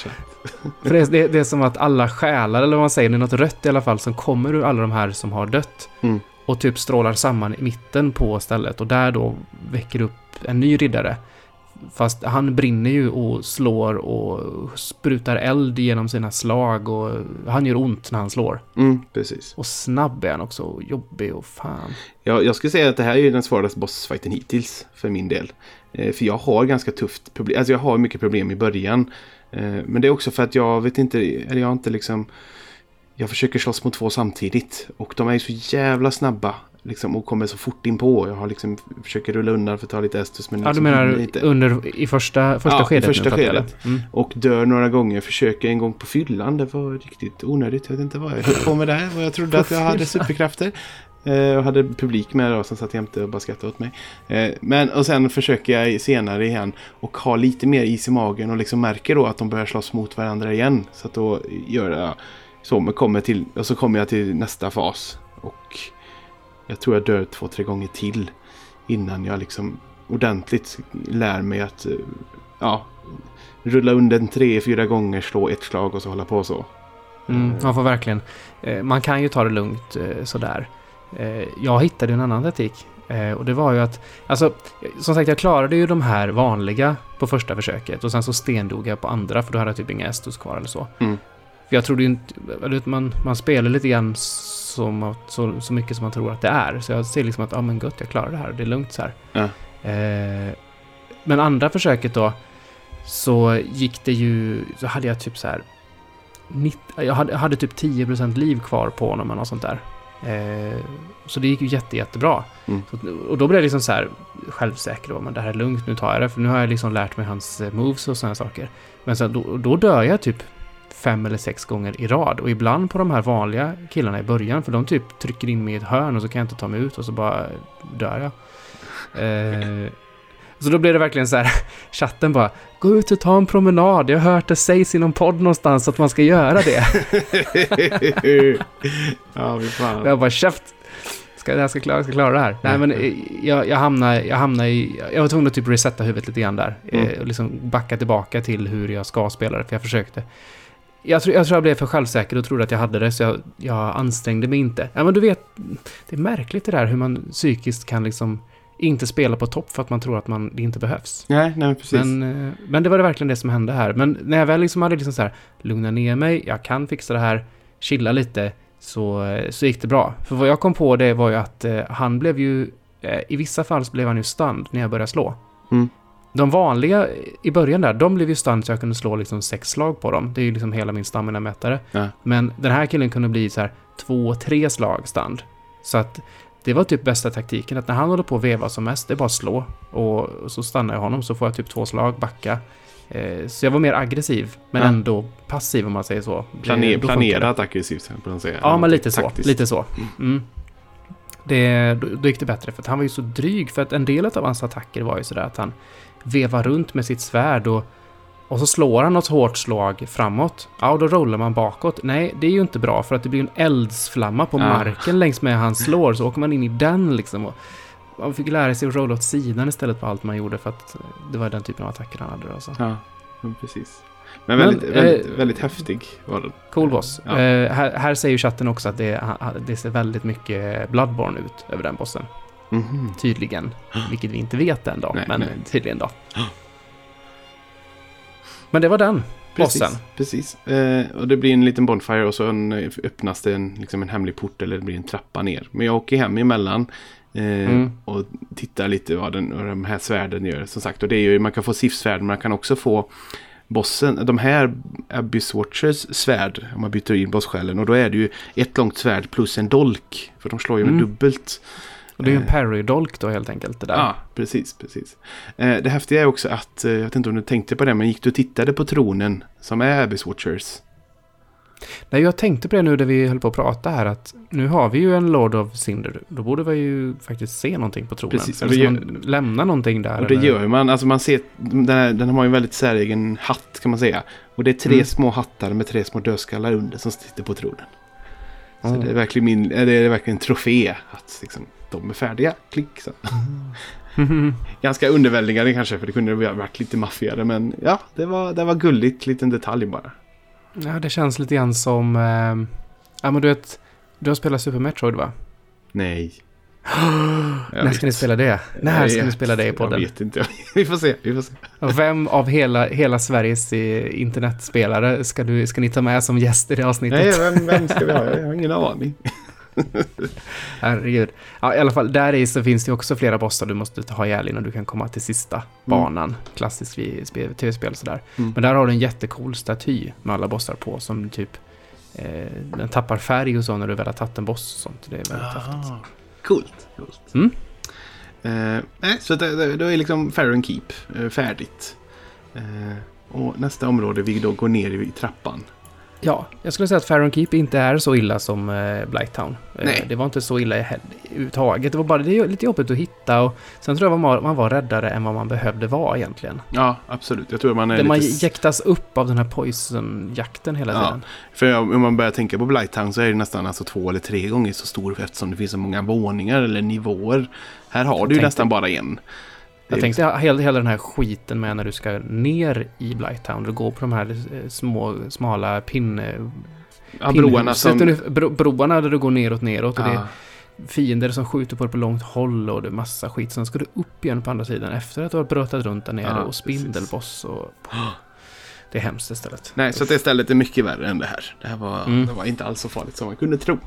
[SPEAKER 1] För det, det, det är som att alla själar, eller vad man säger, det är något rött i alla fall som kommer ur alla de här som har dött.
[SPEAKER 2] Mm.
[SPEAKER 1] Och typ strålar samman i mitten på stället och där då väcker upp en ny riddare. Fast han brinner ju och slår och sprutar eld genom sina slag och han gör ont när han slår.
[SPEAKER 2] Mm, precis.
[SPEAKER 1] Och snabb är han också, och jobbig och fan.
[SPEAKER 2] Jag, jag skulle säga att det här är den svåraste bossfighten hittills för min del. Eh, för jag har ganska tufft problem, alltså jag har mycket problem i början. Eh, men det är också för att jag vet inte, eller jag har inte liksom... Jag försöker slåss mot två samtidigt och de är ju så jävla snabba. Liksom, och kommer så fort in på. Jag har liksom, försöker rulla undan för att ta lite estus. Men
[SPEAKER 1] Ja, du
[SPEAKER 2] liksom
[SPEAKER 1] menar
[SPEAKER 2] inte.
[SPEAKER 1] under, i första, första
[SPEAKER 2] Ja,
[SPEAKER 1] skedet?
[SPEAKER 2] första
[SPEAKER 1] nu,
[SPEAKER 2] skedet.
[SPEAKER 1] det? Mm.
[SPEAKER 2] Och dör några gånger. Försöker en gång på fyllan. Det var riktigt onödigt. Jag vet inte vad jag höll på med där. Vad jag trodde att jag hade superkrafter. Eh, Jag hade publik med då, som satt jämte och bara skrattade åt mig. Eh, Men och sen försöker jag senare igen och ha lite mer is i magen och liksom märker då att de börjar slåss mot varandra igen. Så att då gör jag så. Men kommer till, och så kommer jag till nästa fas. Jag tror jag dör två, tre gånger till. Innan jag liksom ordentligt lär mig att eh, ja, rulla under en tre, fyra gånger, slå ett slag och så hålla på så.
[SPEAKER 1] Mm, man får verkligen... Eh, man kan ju ta det lugnt eh, sådär. Jag hittade en annan taktik. Och det var ju att... Alltså, som sagt, jag klarade ju de här vanliga på första försöket. Och sen så stendog jag på andra, för då hade jag typ inga estus kvar eller så.
[SPEAKER 2] Mm.
[SPEAKER 1] För jag trodde ju inte... Man, man spelar lite grann som så, så mycket som man tror att det är. Så jag ser liksom att, ja ah, men gött, jag klarar det här. Det är lugnt så här.
[SPEAKER 2] Ja.
[SPEAKER 1] Eh, men andra försöket då, så gick det ju... Så hade jag typ så här... 90, jag, hade, jag hade typ 10% liv kvar på honom eller något sånt där. Eh, så det gick ju jätte, jättebra.
[SPEAKER 2] Mm.
[SPEAKER 1] Så, och då blev jag liksom så här självsäker då, men det här är lugnt, nu tar jag det. För nu har jag liksom lärt mig hans eh, moves och sådana saker. Men sen, då, då dör jag typ fem eller sex gånger i rad. Och ibland på de här vanliga killarna i början, för de typ trycker in mig i ett hörn och så kan jag inte ta mig ut och så bara dör jag. Eh, så då blev det verkligen så här, chatten bara, gå ut och ta en promenad, jag har hört det sägs i någon podd någonstans att man ska göra det.
[SPEAKER 2] ja, vi fan.
[SPEAKER 1] Jag bara, käft! Ska, jag, ska klara, jag ska klara det här. Nej, men eh, jag, jag hamnade, jag hamnade i... Jag var tvungen att typ resetta huvudet lite grann där.
[SPEAKER 2] Mm.
[SPEAKER 1] Eh, och liksom backa tillbaka till hur jag ska spela det, för jag försökte. Jag tror, jag tror jag blev för självsäker och trodde att jag hade det, så jag, jag ansträngde mig inte. Ja, men du vet, det är märkligt det där hur man psykiskt kan liksom inte spela på topp för att man tror att man, det inte behövs.
[SPEAKER 2] Nej, nej, men precis.
[SPEAKER 1] Men, eh, men det var det verkligen det som hände här. Men när jag väl liksom hade liksom så här, lugna ner mig, jag kan fixa det här, chilla lite, så, eh, så gick det bra. För vad jag kom på det var ju att eh, han blev ju, eh, i vissa fall så blev han ju stunned när jag började slå.
[SPEAKER 2] Mm.
[SPEAKER 1] De vanliga i början där, de blev ju stunned så jag kunde slå liksom sex slag på dem. Det är ju liksom hela min stamina-mätare.
[SPEAKER 2] Ja.
[SPEAKER 1] Men den här killen kunde bli så här två, tre slag stunned. Så att det var typ bästa taktiken, att när han håller på att veva som mest, det är bara att slå. Och så stannar jag honom, så får jag typ två slag, backa. Eh, så jag var mer aggressiv, men
[SPEAKER 2] Ja.
[SPEAKER 1] ändå passiv om man säger så.
[SPEAKER 2] Planer, planerat aggressivt, kan man säga.
[SPEAKER 1] Ja, men lite så. Lite så. Mm. Det, då, då gick det bättre, för att han var ju så dryg. För att en del av hans attacker var ju sådär att han vevar runt med sitt svärd och, och så slår han något hårt slag framåt. Ja, då rollar man bakåt. Nej, det är ju inte bra, för att det blir en eldsflamma på
[SPEAKER 2] Ja.
[SPEAKER 1] marken längs med han slår, så åker man in i den liksom. Och man fick lära sig att rolla åt sidan istället på allt man gjorde, för att det var den typen av attacker han hade. Alltså.
[SPEAKER 2] Ja, precis. Men
[SPEAKER 1] Men,
[SPEAKER 2] väldigt, väldigt,
[SPEAKER 1] eh,
[SPEAKER 2] väldigt häftig var den.
[SPEAKER 1] Cool boss.
[SPEAKER 2] Ja.
[SPEAKER 1] Eh, här, här säger chatten också att det, det ser väldigt mycket Bloodborne ut över den bossen.
[SPEAKER 2] Mhm.
[SPEAKER 1] Tydligen. Vilket vi inte vet än då,
[SPEAKER 2] Nej,
[SPEAKER 1] men
[SPEAKER 2] nej.
[SPEAKER 1] tydligen då. Men det var den.
[SPEAKER 2] Precis,
[SPEAKER 1] Bossen.
[SPEAKER 2] precis. Eh, och det blir en liten bonfire och så en, öppnas det en, liksom en hemlig port eller det blir en trappa ner. Men jag åker hem emellan eh,
[SPEAKER 1] Mm.
[SPEAKER 2] och tittar lite vad, den, vad de här svärden gör. Som sagt, och det är ju, man kan få SIF-svärd, men man kan också få bossen, de här Abyss Watchers svärd, om man byter in bosssjälen. Och då är det ju ett långt svärd plus en dolk. För de slår ju med
[SPEAKER 1] Mm.
[SPEAKER 2] dubbelt.
[SPEAKER 1] Och det är en
[SPEAKER 2] Eh.
[SPEAKER 1] parry-dolk då helt enkelt det där.
[SPEAKER 2] Ja, precis, precis. Eh, det häftiga är också att, eh, jag vet inte om du tänkte på det, men gick du och tittade på tronen som är Abyss Watchers?
[SPEAKER 1] Nej, jag tänkte på det nu när vi höll på att prata här att nu har vi ju en Lord of Cinder. Då borde vi ju faktiskt se någonting på tronen.
[SPEAKER 2] Precis,
[SPEAKER 1] Eller ska man lämna någonting där?
[SPEAKER 2] Och det
[SPEAKER 1] eller?
[SPEAKER 2] gör man. Alltså man ser, den, här, den har ju en väldigt säregen hatt kan man säga. Och det är tre
[SPEAKER 1] Mm.
[SPEAKER 2] små hattar med tre små dödskallar under som sitter på tronen. Så
[SPEAKER 1] Mm.
[SPEAKER 2] det är verkligen min, det är verkligen en trofé att liksom, de är färdiga. Klick så. Ganska underväldigande kanske för det kunde ha varit lite maffigare. Men ja, det var, det var gulligt. Liten detalj bara.
[SPEAKER 1] Ja, det känns lite grann som... Eh, ja, men du vet, du har spelat Super Metroid va?
[SPEAKER 2] Nej. Jag
[SPEAKER 1] När ska
[SPEAKER 2] vet.
[SPEAKER 1] ni spela det? När
[SPEAKER 2] Jag
[SPEAKER 1] ska ni spela det i podden?
[SPEAKER 2] Jag vet inte. vi får se. Vi får se.
[SPEAKER 1] Vem av hela, hela Sveriges eh, internetspelare ska, du, ska ni ta med som gäst i det avsnittet?
[SPEAKER 2] Nej, vem, vem ska vi ha? Jag har ingen aning.
[SPEAKER 1] Herregud. Ja, i alla fall, där i så finns det också flera bossar du måste ha ihjäl innan du kan komma till sista banan. Klassiskt vid spel- tv-spel sådär.
[SPEAKER 2] Mm.
[SPEAKER 1] Men där har du en jättecool staty med alla bossar på som typ eh, den tappar färg och så när du väl har tagit en boss och sånt. Det är väldigt häftigt.
[SPEAKER 2] Ah, coolt. coolt.
[SPEAKER 1] Mm.
[SPEAKER 2] Eh, så det, då är liksom Farron Keep eh, färdigt. Eh, och nästa område vi då går ner i trappan.
[SPEAKER 1] Ja, jag skulle säga att Farron Keep inte är så illa som eh, Blighttown. Eh,
[SPEAKER 2] Nej.
[SPEAKER 1] Det var inte så illa överhuvudtaget. Det var bara det är lite jobbigt att hitta och sen tror jag man, man var räddare än vad man behövde vara egentligen.
[SPEAKER 2] Ja, absolut. Jag tror man är
[SPEAKER 1] Det man
[SPEAKER 2] lite...
[SPEAKER 1] jäktas upp av den här poison-jakten hela
[SPEAKER 2] Ja.
[SPEAKER 1] tiden.
[SPEAKER 2] För om man börjar tänka på Blighttown så är det nästan alltså två eller tre gånger så stor eftersom det finns så många våningar eller nivåer. Här har du ju nästan bara en.
[SPEAKER 1] Jag
[SPEAKER 2] är
[SPEAKER 1] tänkte hela, hela den här skiten med när du ska ner i Blighttown. Du går på de här eh, små, smala pin... eh,
[SPEAKER 2] Ja, broarna som...
[SPEAKER 1] bro, broarna där du går neråt, neråt. Och det är
[SPEAKER 2] Ja,
[SPEAKER 1] fiender som skjuter på dig på långt håll och det är massa skit. Sen ska du upp igen på andra sidan efter att du har brötat runt där nere
[SPEAKER 2] Ja,
[SPEAKER 1] och spindelboss och... Det är hemskt istället.
[SPEAKER 2] Nej, så det istället är mycket värre än det här. Det här var,
[SPEAKER 1] Mm.
[SPEAKER 2] det var inte alls så farligt som man kunde tro.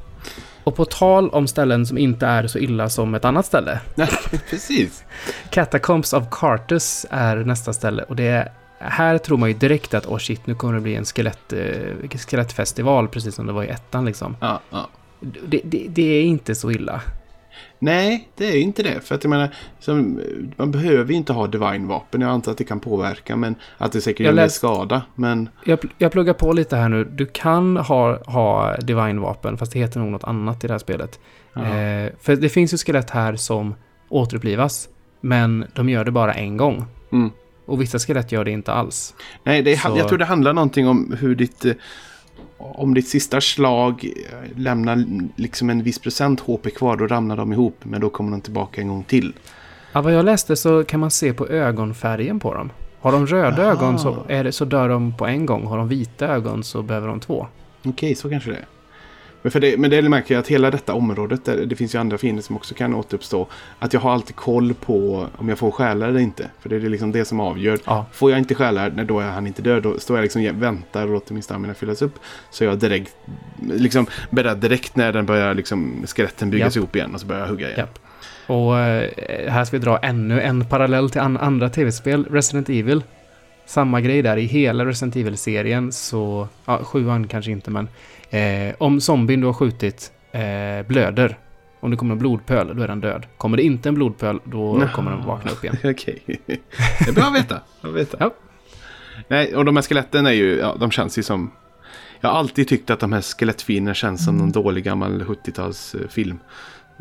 [SPEAKER 1] Och på tal om ställen som inte är så illa som ett annat ställe.
[SPEAKER 2] Precis.
[SPEAKER 1] Catacombs of Cartus är nästa ställe och det är här tror man ju direkt att åh shit, nu kommer det bli en skelett, eh, skelettfestival precis som det var i ettan liksom.
[SPEAKER 2] Ja, ja.
[SPEAKER 1] Det, det, det är inte så illa.
[SPEAKER 2] Nej, det är inte det. För att jag menar, som, man behöver inte ha divine-vapen. Jag antar att det kan påverka, men att det säkert gör mer skada. Men
[SPEAKER 1] Jag, jag pluggar på lite här nu. Du kan ha, ha Divine-vapen, fast det heter nog något annat i det här spelet. Eh, för det finns ju skelett här som återupplivas, men de gör det bara en gång.
[SPEAKER 2] Mm.
[SPEAKER 1] Och vissa skelett gör det inte alls.
[SPEAKER 2] Nej, det är,
[SPEAKER 1] Så-
[SPEAKER 2] jag tror det handlar någonting om hur ditt... Om ditt sista slag eh, lämnar liksom en viss procent HP kvar, då ramlar de ihop. Men då kommer de tillbaka en gång till.
[SPEAKER 1] Ja, vad jag läste så kan man se på ögonfärgen på dem. Har de röda
[SPEAKER 2] Aha.
[SPEAKER 1] ögon så, är det, så dör de på en gång. Har de vita ögon så behöver de två.
[SPEAKER 2] Okej, så kanske det är. Men, för det, men det märker jag att hela detta området, där det finns ju andra fiender som också kan återuppstå. Att jag har alltid koll på om jag får stjälar eller inte. För det är liksom det som avgör.
[SPEAKER 1] Ja,
[SPEAKER 2] Får jag inte stjälar, nej, då är han inte död. Då står jag liksom väntar och låter min stamina fyllas upp. Så jag direkt, liksom beredd direkt när den börjar, liksom, skeletten byggas
[SPEAKER 1] Japp.
[SPEAKER 2] ihop igen. Och så börjar jag hugga igen.
[SPEAKER 1] Japp. Och eh, här ska vi dra ännu en parallell till an andra tv-spel, Resident Evil. Samma grej där, i hela Resident Evil-serien så, ja, sjuan kanske inte men, eh, om zombien du har skjutit eh, blöder, om det kommer en blodpöl, då är den död. Kommer det inte en blodpöl, då
[SPEAKER 2] Nå.
[SPEAKER 1] kommer den vakna upp igen.
[SPEAKER 2] Okej. Det är bra att veta. Bra att veta.
[SPEAKER 1] Ja.
[SPEAKER 2] Nej, och de här skeletten är ju, ja, de känns ju som... Jag har alltid tyckt att de här skelettfinerna känns som någon dålig gammal 70-talsfilm.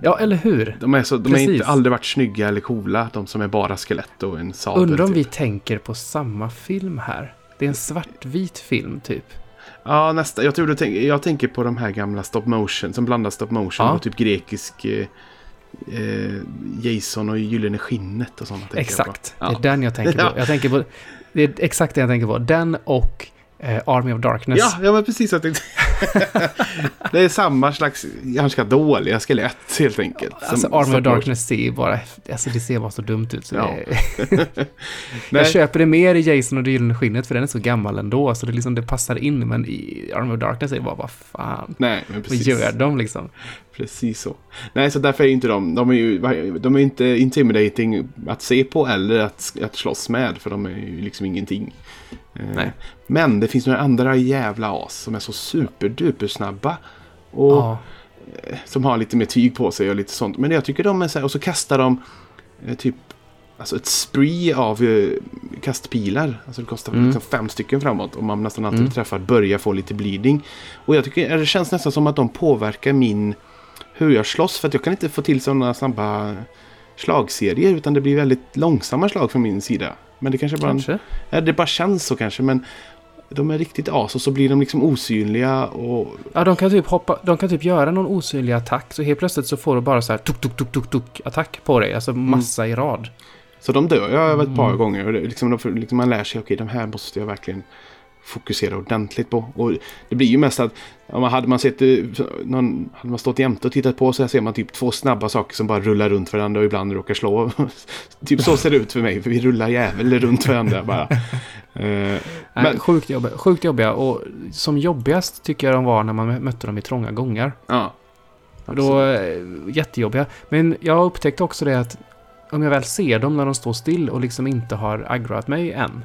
[SPEAKER 1] Ja, eller hur?
[SPEAKER 2] De är så, de har inte aldrig varit snygga eller coola, de som är bara skelett och en sadel.
[SPEAKER 1] Undrar om
[SPEAKER 2] typ.
[SPEAKER 1] vi tänker på samma film här. Det är en svartvit film, typ.
[SPEAKER 2] Ja, nästa. Jag, tror du tänk, jag tänker på de här gamla stop motion, som blandar stop motion
[SPEAKER 1] Ja.
[SPEAKER 2] och typ grekisk eh, eh, Jason och Gyllene Skinnet och sånt. på.
[SPEAKER 1] Exakt. Det är den jag tänker på.
[SPEAKER 2] Ja.
[SPEAKER 1] Jag tänker på. Det är exakt det jag tänker på. Den och eh, Army of Darkness.
[SPEAKER 2] Ja, ja, men precis. Tänkte. det är samma slags ganska dåliga skelett helt enkelt. som
[SPEAKER 1] Alltså Army of Darkness ser bara, alltså det ser bara så dumt ut. Så
[SPEAKER 2] Ja.
[SPEAKER 1] det, jag köper det mer i Jason och det gyllene skinnet för den är så gammal ändå. Så det, liksom, det passar in. Men i Army of Darkness är det bara, vad fan.
[SPEAKER 2] nej, men
[SPEAKER 1] Vad
[SPEAKER 2] precis.
[SPEAKER 1] gör de liksom?
[SPEAKER 2] Precis så. Nej, så därför är inte de, de är ju de är inte intimidating att se på eller att, att slåss med. För de är ju liksom ingenting. Eh,
[SPEAKER 1] Nej.
[SPEAKER 2] Men det finns några andra jävla as som är så superduper snabba. Och
[SPEAKER 1] Ja,
[SPEAKER 2] som har lite mer tyg på sig och lite sånt. Men jag tycker de är så här, och så kastar de eh, typ alltså ett spree av eh, kastpilar. Alltså det kostar
[SPEAKER 1] Mm.
[SPEAKER 2] liksom fem stycken framåt och man nästan alltid
[SPEAKER 1] Mm.
[SPEAKER 2] träffar börjar få lite bleeding. Och jag tycker det känns nästan som att de påverkar min hur jag slåss för att jag kan inte få till sådana snabba slagserier utan det blir väldigt långsamma slag från min sida. Men det kanske bara,
[SPEAKER 1] Kanske.
[SPEAKER 2] ja, det bara känns så kanske men de är riktigt as och så blir de liksom osynliga och
[SPEAKER 1] Ja, de kan typ hoppa, de kan typ göra någon osynlig attack. Så helt plötsligt så får du bara så här tuk, tuk, tuk, tuk, tuk attack på dig. Alltså massa i rad.
[SPEAKER 2] Så de dör jag ett par
[SPEAKER 1] Mm.
[SPEAKER 2] gånger. Och det, liksom, de, liksom man lär sig, okej de här måste jag verkligen fokusera ordentligt på. Och det blir ju mest att om man hade man sett eh, någon, hade man stått jämte och tittat på så här ser man typ två snabba saker som bara rullar runt varandra och ibland råkar slå. typ så ser det ut för mig, för vi rullar jävel runt varandra bara. Eh,
[SPEAKER 1] Nej,
[SPEAKER 2] Men-
[SPEAKER 1] sjukt, jobbiga, sjukt jobbiga. Och som jobbigast tycker jag de var när man mötte dem i trånga gångar.
[SPEAKER 2] ja.
[SPEAKER 1] Då, eh, jättejobbiga. Men jag upptäckte också det att om jag väl ser dem när de står still och liksom inte har aggroat mig än.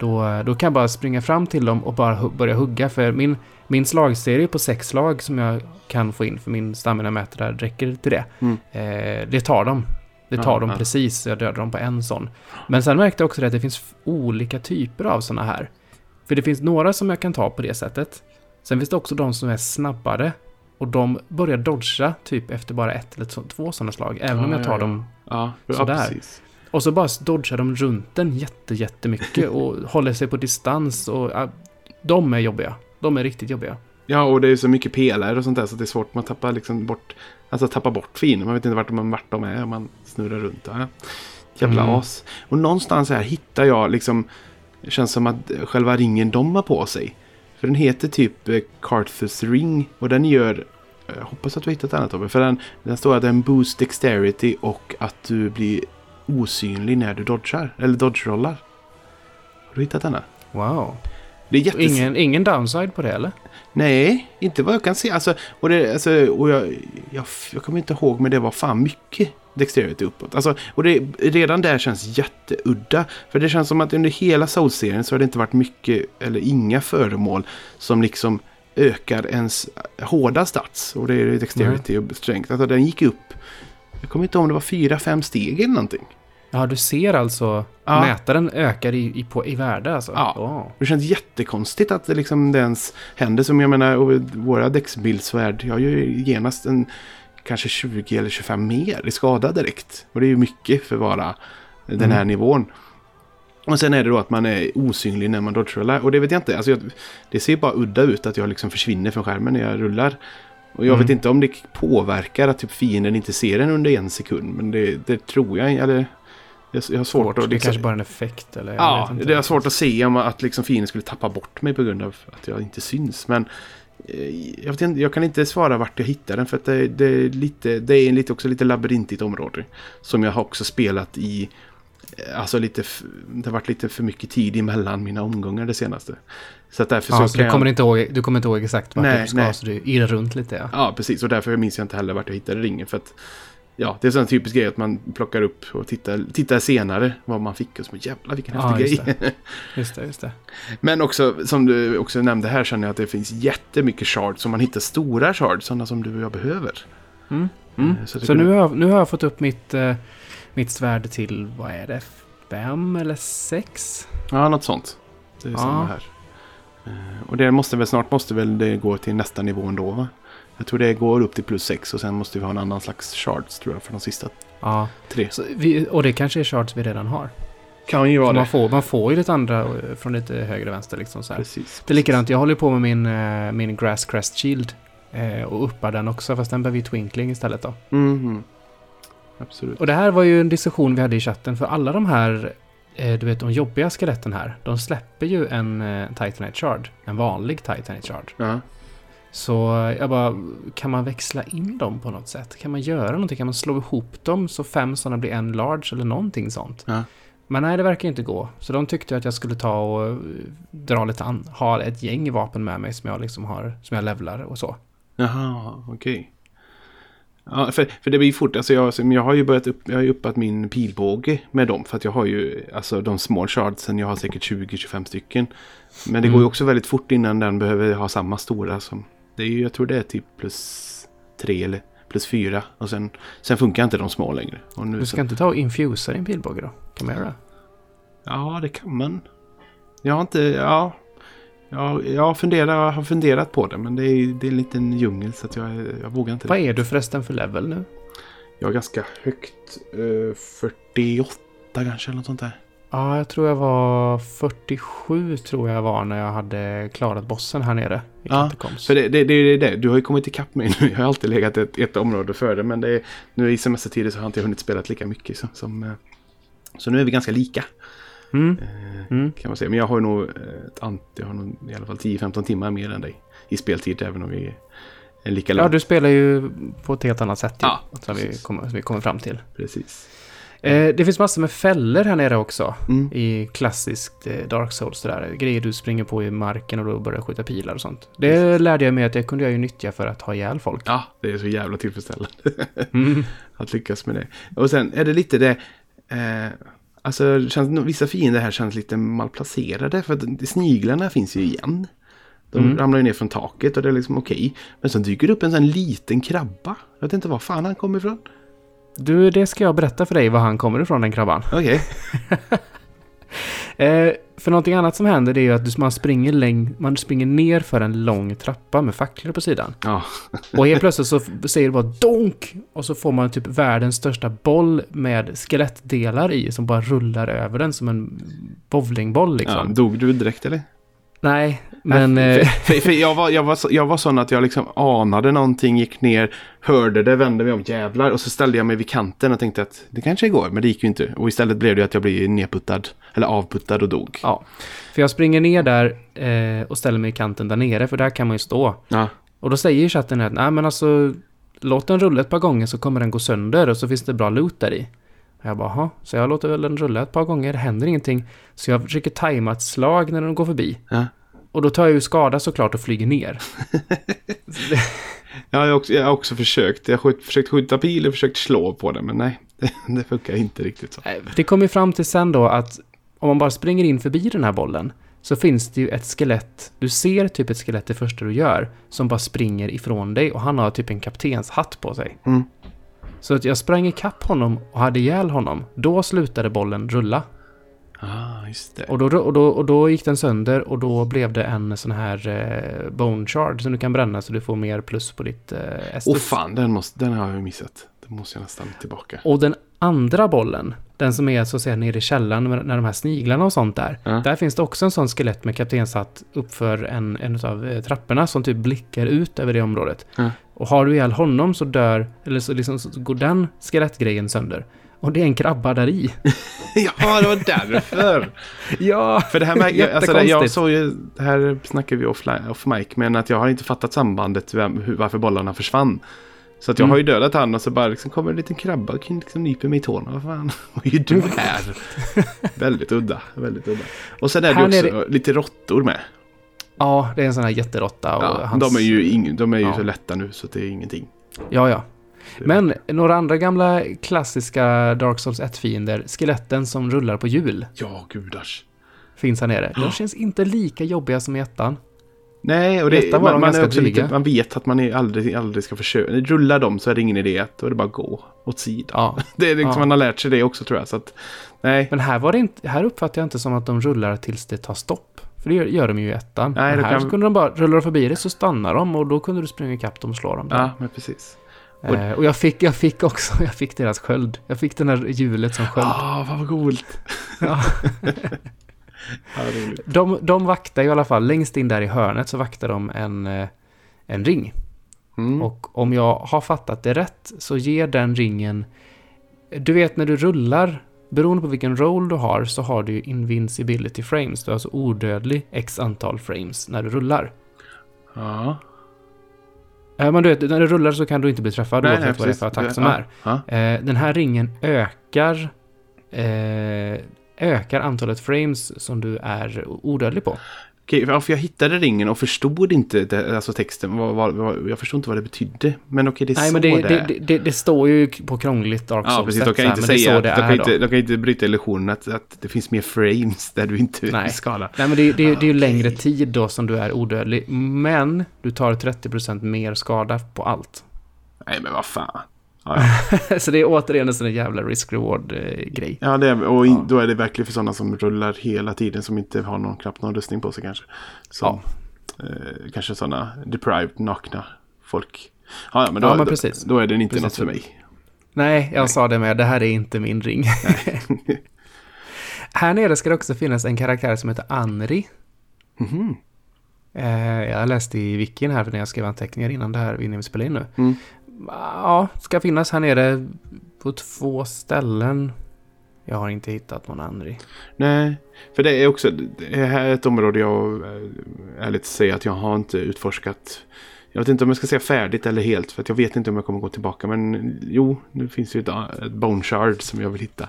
[SPEAKER 1] Då, då kan jag bara springa fram till dem och bara börja hugga. För min, min slagserie på sex slag som jag kan få in för min stamina-mätare räcker till det.
[SPEAKER 2] Mm.
[SPEAKER 1] Eh, det tar de. Det tar
[SPEAKER 2] Ja,
[SPEAKER 1] de
[SPEAKER 2] ja.
[SPEAKER 1] precis. Jag dödar dem på en sån. Men sen märkte jag också det att det finns olika typer av såna här. För det finns några som jag kan ta på det sättet. Sen finns det också de som är snabbare. Och de börjar dodga typ efter bara ett eller två- sådana slag. Även
[SPEAKER 2] Ja,
[SPEAKER 1] om jag tar dem.
[SPEAKER 2] Ja,
[SPEAKER 1] Sådär. Och så bara dodgar de runt den jätte, jättemycket. och håller sig på distans. Och ja, de är jobbiga. De är riktigt jobbiga.
[SPEAKER 2] Ja, och det är så mycket pelare och sånt där så det är svårt. Man tappar liksom bort, alltså tappar bort fienden. Man vet inte vart de, vart de är. Man snurrar runt. Ja. Jävla
[SPEAKER 1] Mm.
[SPEAKER 2] as. Och någonstans här hittar jag liksom, det känns som att själva ringen de har på sig. För den heter typ eh, Carthus ring och den gör, jag hoppas att du har hittat den här Tobbe. För den, den står att den boost dexterity och att du blir osynlig när du dodgar. Eller dodge-rollar. Har du hittat denna?
[SPEAKER 1] Wow.
[SPEAKER 2] Det är jättes...
[SPEAKER 1] Ingen, ingen downside på det eller?
[SPEAKER 2] Nej, inte vad jag kan se. Alltså, och det, alltså, och jag, jag, jag kommer inte ihåg, men det var fan mycket Dexterity uppåt. Alltså, och det, redan där känns jätteudda. För det känns som att under hela Souls-serien så har det inte varit mycket eller inga föremål som liksom ökar ens hårda stats. Och det är Dexterity och Strength. Alltså den gick upp. Jag kommer inte ihåg om det var fyra, fem steg eller någonting.
[SPEAKER 1] Ja, du ser alltså
[SPEAKER 2] Ja.
[SPEAKER 1] mätaren ökar i, i, på, i värde alltså?
[SPEAKER 2] Ja.
[SPEAKER 1] Åh.
[SPEAKER 2] Det känns jättekonstigt att det liksom det ens händer. Som jag menar, våra däcksbildsvärd, jag gör ju genast en kanske 20 eller 25 mer i skada direkt. Och det är ju mycket för att vara den här
[SPEAKER 1] Mm.
[SPEAKER 2] nivån. Och sen är det då att man är osynlig när man dodge-rullar. Och det vet jag inte. Alltså jag, det ser bara udda ut att jag liksom försvinner från skärmen när jag rullar. Och jag
[SPEAKER 1] Mm.
[SPEAKER 2] vet inte om det påverkar att typ fienden inte ser den under en sekund. Men det, det tror jag. Eller, jag, jag har svårt,
[SPEAKER 1] Svårt.
[SPEAKER 2] att...
[SPEAKER 1] Det
[SPEAKER 2] liksom-
[SPEAKER 1] kanske bara är en effekt eller?
[SPEAKER 2] Ja, det är svårt att se om att liksom fienden skulle tappa bort mig på grund av att jag inte syns. Men eh, jag, vet inte, jag kan inte svara vart jag hittar den för att det, det är, lite, det är lite, också lite labyrintigt område. Som jag har också spelat i. eh, Alltså lite, det har varit lite för mycket tid emellan mina omgångar det senaste. Så att därför
[SPEAKER 1] Ja,
[SPEAKER 2] så
[SPEAKER 1] så du kommer,
[SPEAKER 2] jag...
[SPEAKER 1] inte ihåg, du kommer inte ihåg exakt vart
[SPEAKER 2] Nej,
[SPEAKER 1] du ska,
[SPEAKER 2] nej.
[SPEAKER 1] så du irrar runt lite ja.
[SPEAKER 2] Ja, precis. Och därför minns jag inte heller vart jag hittade ringen. För att, ja, det är en sån typisk grej att man plockar upp och tittar, tittar senare vad man fick. Och så jävlar vilken
[SPEAKER 1] Ja,
[SPEAKER 2] häftig
[SPEAKER 1] just
[SPEAKER 2] grej.
[SPEAKER 1] Just det, just det.
[SPEAKER 2] Men också, som du också nämnde här, känner jag att det finns jättemycket shards. Om man hittar stora shards, sådana som du och jag behöver.
[SPEAKER 1] Mm.
[SPEAKER 2] Mm.
[SPEAKER 1] Så,
[SPEAKER 2] det
[SPEAKER 1] nu, har, jag- nu har jag fått upp mitt, eh, mitt svärd till, vad är det, fem eller sex?
[SPEAKER 2] Ja, något sånt. Det är
[SPEAKER 1] Ja.
[SPEAKER 2] samma här. Eh, Och det måste väl snart måste väl det gå till nästa nivå ändå, va? Jag tror det går upp till plus 6 och sen måste vi ha en annan slags shards tror jag för de sista
[SPEAKER 1] Ja,
[SPEAKER 2] tre.
[SPEAKER 1] så vi, och det kanske är shards vi redan har.
[SPEAKER 2] Kan ju vara
[SPEAKER 1] Man får, man får ju lite andra eh, från lite höger och vänster liksom så här.
[SPEAKER 2] Precis.
[SPEAKER 1] Det är likadant, jag håller på med min, eh, min Grass Crest Shield. Eh, och uppar den också, fast den behöver ju Twinkling istället då.
[SPEAKER 2] Mhm. Absolut.
[SPEAKER 1] Och det här var ju en diskussion vi hade i chatten, för alla de här, du vet de jobbiga skeletten här, de släpper ju en Titanite Shard. En vanlig Titanite Shard.
[SPEAKER 2] Ja.
[SPEAKER 1] Så jag bara, kan man växla in dem på något sätt? Kan man göra någonting? Kan man slå ihop dem så fem sådana blir en large eller någonting sånt?
[SPEAKER 2] Ja.
[SPEAKER 1] Men nej, det verkar inte gå. Så de tyckte att jag skulle ta och dra lite an, ha ett gäng vapen med mig som jag liksom har, som jag levlar och så.
[SPEAKER 2] Jaha, okej. Ja, för, för det blir fort, alltså jag, jag har ju börjat upp, jag har ju uppat min pilbåge med dem. För att jag har ju, alltså de small shardsen, jag har säkert 20-25 stycken. Men det
[SPEAKER 1] Mm.
[SPEAKER 2] går ju också väldigt fort innan den behöver ha samma stora som, det är ju, jag tror det är typ plus 3 eller plus 4. Och sen, sen funkar inte de små längre. Och nu
[SPEAKER 1] Du
[SPEAKER 2] så,
[SPEAKER 1] ska inte ta och infusa din pilbåge då? Kan man göra det?
[SPEAKER 2] ja, det kan man. Jag har inte... Ja, ja, jag har funderat, jag har funderat på det. Men det är, det är en liten djungel så att jag, jag vågar inte.
[SPEAKER 1] Vad är du förresten för level nu?
[SPEAKER 2] Jag är ganska högt. eh, 48 kanske eller något sånt där.
[SPEAKER 1] Ja, jag tror jag var 47 tror jag var när jag hade klarat bossen här nere i
[SPEAKER 2] Ja. För det, det, det är det. Du har ju kommit ikapp mig nu. Jag har alltid legat ett, ett område före. Men det är, nu i semestertider så har jag inte hunnit spela lika mycket. Så, som, eh, så nu är vi ganska lika.
[SPEAKER 1] Mm.
[SPEAKER 2] eh,
[SPEAKER 1] Mm.
[SPEAKER 2] Kan man säga. Men jag har nog, ett, ant- jag har nog i alla fall 10-15 timmar mer än dig. I speltid även om vi är lika
[SPEAKER 1] Ja,
[SPEAKER 2] långt.
[SPEAKER 1] du spelar ju på ett helt annat sätt. ju,
[SPEAKER 2] Ja,
[SPEAKER 1] som, vi kommer, som vi kommer fram till.
[SPEAKER 2] Precis.
[SPEAKER 1] Eh, det finns massor med fällor här nere också.
[SPEAKER 2] Mm.
[SPEAKER 1] I klassiskt eh, Dark Souls. Där. Grejer du springer på i marken och då börjar skjuta pilar och sånt. Det lärde jag mig att det kunde jag ju nyttja för att ha ihjäl folk.
[SPEAKER 2] Ja, det är så jävla tillfredsställande.
[SPEAKER 1] Mm.
[SPEAKER 2] att lyckas med det. Och sen är det lite det... Eh, alltså, känns, vissa fiender här känns lite malplacerade. För att sniglarna finns ju igen. De
[SPEAKER 1] Mm.
[SPEAKER 2] ramlar ju ner från taket och det är liksom okej. Men sen dyker det upp en sån liten krabba. Jag vet inte var fan han kommer ifrån.
[SPEAKER 1] Du, det ska jag berätta för dig var han kommer ifrån, den krabban.
[SPEAKER 2] Okej.
[SPEAKER 1] Eh, för någonting annat som händer det är ju att man springer, läng- man springer ner för en lång trappa med facklor på sidan.
[SPEAKER 2] Ja.
[SPEAKER 1] Och helt plötsligt så säger det bara donk! Och så får man typ världens största boll med skelettdelar i som bara rullar över den som en bowlingboll
[SPEAKER 2] ja.
[SPEAKER 1] liksom.
[SPEAKER 2] Dog du direkt eller?
[SPEAKER 1] Nej, men...
[SPEAKER 2] Nej,
[SPEAKER 1] eh,
[SPEAKER 2] för, för, för jag, var, jag, var, jag var sån att jag liksom anade någonting, gick ner, hörde det, vände mig om, jävlar. Och så ställde jag mig vid kanten och tänkte att det kanske går, men det gick ju inte. Och istället blev det att jag blev nedputtad, eller avputtad och dog.
[SPEAKER 1] ja. För jag springer ner där eh, och ställer mig i kanten där nere, för där kan man ju stå.
[SPEAKER 2] Ja,
[SPEAKER 1] Och då säger ju chatten att nej men alltså låt den rulla ett par gånger så kommer den gå sönder och så finns det bra loot där i. Jag bara, "Jaha." så jag låter väl den rulla ett par gånger, det händer ingenting. Så jag försöker tajma ett slag när den går förbi.
[SPEAKER 2] ja.
[SPEAKER 1] Och då tar jag ju skada såklart och flyger ner.
[SPEAKER 2] Ja, jag, har också, jag har också försökt. Jag har försökt skjuta pil och försökt slå på det, men nej, det, det funkar inte riktigt så.
[SPEAKER 1] Det kommer ju fram till sen då att om man bara springer in förbi den här bollen så finns det ju ett skelett, du ser typ ett skelett det första du gör, som bara springer ifrån dig och han har typ en kaptens hatt på sig.
[SPEAKER 2] Mm.
[SPEAKER 1] Så att jag sprang ikapp honom och hade ihjäl honom. Då slutade bollen rulla.
[SPEAKER 2] Ah, just det.
[SPEAKER 1] Och då, och, då, och då gick den sönder och då blev det en sån här eh, bone shard som du kan bränna så du får mer plus på ditt eh,
[SPEAKER 2] Åh fan, den, måste, den har jag missat. Den måste jag nästan tillbaka.
[SPEAKER 1] Och den andra bollen, den som är så att säga nere i källaren när de här sniglarna och sånt där.
[SPEAKER 2] Ja.
[SPEAKER 1] Där finns det också en sån skelett med kaptenshatt uppför en, en av eh, trapporna som typ blickar ut över det området.
[SPEAKER 2] Ja.
[SPEAKER 1] Och har du ihjäl honom så dör, eller så, liksom, så går den skelettgrejen sönder. Och det är en krabba där i.
[SPEAKER 2] ja, det var därför.
[SPEAKER 1] ja!
[SPEAKER 2] För det här med, jag, alltså, det, jag såg ju, det här snackar vi offline, off mic, men att jag har inte fattat sambandet vem, hur, varför bollarna försvann. Så att jag
[SPEAKER 1] Mm.
[SPEAKER 2] har ju dödat han och så bara liksom kommer en liten krabba och liksom nyper mig i tårna. Vad fan, vad gör du här? väldigt udda, väldigt udda. Och sen är det
[SPEAKER 1] Här
[SPEAKER 2] också
[SPEAKER 1] nere-
[SPEAKER 2] lite råttor med.
[SPEAKER 1] Ja, det är en sån här jätteråtta. Och
[SPEAKER 2] Ja,
[SPEAKER 1] hans...
[SPEAKER 2] De är ju, ing, de är ju
[SPEAKER 1] Ja.
[SPEAKER 2] så lätta nu så det är ingenting.
[SPEAKER 1] Ja, ja. Men några andra gamla klassiska Dark Souls 1-fiender, skeletten som rullar på hjul,
[SPEAKER 2] Ja, gudars.
[SPEAKER 1] finns här nere. De känns inte lika jobbiga som i ettan.
[SPEAKER 2] Nej, och det, man,
[SPEAKER 1] de
[SPEAKER 2] man, är också lite, man vet att man är aldrig, aldrig ska försöka. Rullar dem så är det ingen idé att då är det bara gå åt sidan.
[SPEAKER 1] Ja.
[SPEAKER 2] Det är liksom,
[SPEAKER 1] Ja.
[SPEAKER 2] man har lärt sig det också tror jag. Så att, nej,
[SPEAKER 1] Men här, var det inte, här uppfattar jag inte som att de rullar tills det tar stopp. För det gör, gör de ju i ettan.
[SPEAKER 2] Nej,
[SPEAKER 1] Men här
[SPEAKER 2] kan-
[SPEAKER 1] så kunde de bara, rullar de förbi det så stannar de och då kunde du springa ikapp dem och slå dem. där.
[SPEAKER 2] ja, men precis. och-
[SPEAKER 1] Eh, och jag fick, jag fick också, jag fick deras sköld. Jag fick den här hjulet som sköld.
[SPEAKER 2] Ah, vad coolt.
[SPEAKER 1] Ja.
[SPEAKER 2] Ja.
[SPEAKER 1] De, de vaktar ju i alla fall, längst in där i hörnet så vaktar de en, eh, en ring.
[SPEAKER 2] Mm.
[SPEAKER 1] Och om jag har fattat det rätt så ger den ringen... Du vet när du rullar, beroende på vilken roll du har så har du ju invincibility frames. Du har alltså odödlig x antal frames när du rullar.
[SPEAKER 2] Ja.
[SPEAKER 1] Eh, Men du vet, när du rullar så kan du inte bli träffad
[SPEAKER 2] Nej,
[SPEAKER 1] oavsett vad det är för attack som
[SPEAKER 2] Ja,
[SPEAKER 1] är.
[SPEAKER 2] Ja.
[SPEAKER 1] Eh, Den här ringen ökar... Eh, ökar antalet frames som du är odödlig på.
[SPEAKER 2] Okej, för för jag hittade ringen och förstod inte det, alltså texten. Vad, vad, vad, jag förstod inte vad det betydde. Men okej, det är
[SPEAKER 1] Nej,
[SPEAKER 2] så
[SPEAKER 1] men det,
[SPEAKER 2] det,
[SPEAKER 1] det, det, det, står ju på krångligt Dark
[SPEAKER 2] Ja,
[SPEAKER 1] Souls
[SPEAKER 2] precis. De kan inte säga att
[SPEAKER 1] det
[SPEAKER 2] de kan inte, de kan inte bryta illusionen att, att det finns mer frames där du inte
[SPEAKER 1] Nej.
[SPEAKER 2] är skadad.
[SPEAKER 1] Nej, men det, det, det är ju längre tid då som du är odödlig. Men du tar 30% mer skada på allt.
[SPEAKER 2] Nej, men vad fan.
[SPEAKER 1] så det är återigen en sån där jävla risk-reward-grej.
[SPEAKER 2] Ja, det är, och in, då är det verkligen för sådana som rullar hela tiden som inte har någon, knappt någon rustning på sig kanske. Som, ja. eh, kanske sådana deprived, nakna folk. Ja, ja men, då, ja, men. Då, då är den inte precis. något för mig.
[SPEAKER 1] Nej, jag Nej. sa det med. Det här är inte min ring. här nere ska det också finnas en karaktär som heter Anri. Mm -hmm. jag läste i wikin här när jag skrev anteckningar innan det här, vi spelade in nu. Mm ja, ska finnas här nere på två ställen. Jag har inte hittat någon Andri.
[SPEAKER 2] Nej, för det är också det här är ett område jag eh, ärligt säger att jag har inte utforskat. Jag vet inte om jag ska säga färdigt eller helt för att jag vet inte om jag kommer gå tillbaka. Men jo, nu finns ju ett, eh, ett bone shard som jag vill hitta.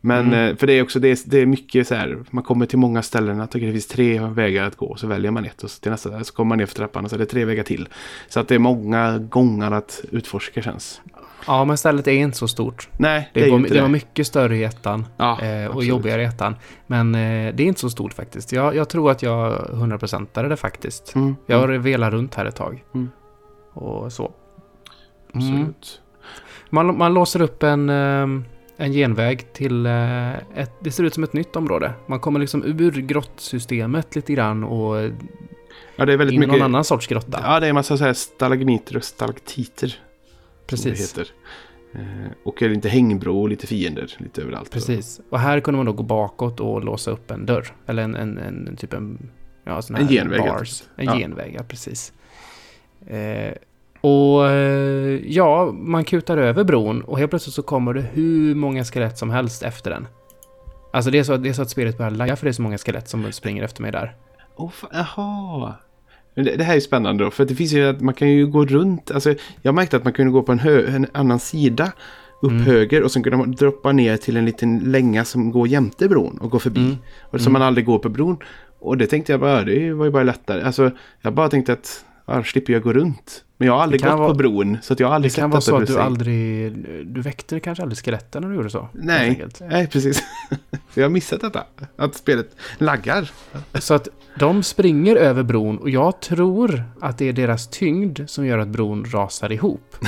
[SPEAKER 2] Men mm. Eh, för det är också det är, det är mycket så här. Man kommer till många ställen. Jag tycker det finns tre vägar att gå. Så väljer man ett och så till nästa så kommer man ner för trappan och så är det tre vägar till. Så att det är många gånger att utforska känns.
[SPEAKER 1] Ja, men stället är inte så stort.
[SPEAKER 2] Nej, det,
[SPEAKER 1] det
[SPEAKER 2] är var, inte
[SPEAKER 1] det. var mycket större i ettan ja, eh, och jobbigare i ettan. Men eh, det är inte så stort faktiskt. Jag, jag tror att jag 100%ade det faktiskt. Mm, jag har mm. velat runt här ett tag. Mm. Och så.
[SPEAKER 2] Mm. Absolut.
[SPEAKER 1] Man, man låser upp en... Eh, en genväg till eh, ett, det ser ut som ett nytt område. Man kommer liksom ur grottsystemet lite grann och
[SPEAKER 2] ja, det är väldigt
[SPEAKER 1] in
[SPEAKER 2] mycket,
[SPEAKER 1] någon annan sorts grotta.
[SPEAKER 2] Ja, det är en massa så här stalagmiter och stalaktiter.
[SPEAKER 1] Precis.
[SPEAKER 2] Eh, och lite hängbro och lite fiender lite överallt.
[SPEAKER 1] Precis. Och här kunde man då gå bakåt och låsa upp en dörr. Eller en, en, en typ en... Ja, sån här
[SPEAKER 2] en genväg.
[SPEAKER 1] Bars. En ja. genväg, ja precis. Eh, och eh, ja, man kutar över bron och helt plötsligt så kommer det hur många skelett som helst efter den. Alltså det är så, det är så att spelet börjar lagga för det är så många skelett som springer efter mig där.
[SPEAKER 2] Oh, jaha. Det, det, här är spännande då, för det finns ju att man kan ju gå runt. Alltså, jag märkte att man kunde gå på en, hö, en annan sida upp mm. höger och sen kunde man droppa ner till en liten länga som går jämte bron och går förbi. Mm. Och som mm. man aldrig går på bron. Och det tänkte jag bara, det var ju bara lättare. Alltså, jag bara tänkte att ja, slipper jag gå runt. Men jag har aldrig gått vara, på bron så jag har aldrig
[SPEAKER 1] sett Det kan vara så att du aldrig, du väckte kanske aldrig skeletten när du gjorde så.
[SPEAKER 2] Nej, nej precis. jag har missat detta. Att spelet laggar.
[SPEAKER 1] så att de springer över bron och jag tror att det är deras tyngd som gör att bron rasar ihop.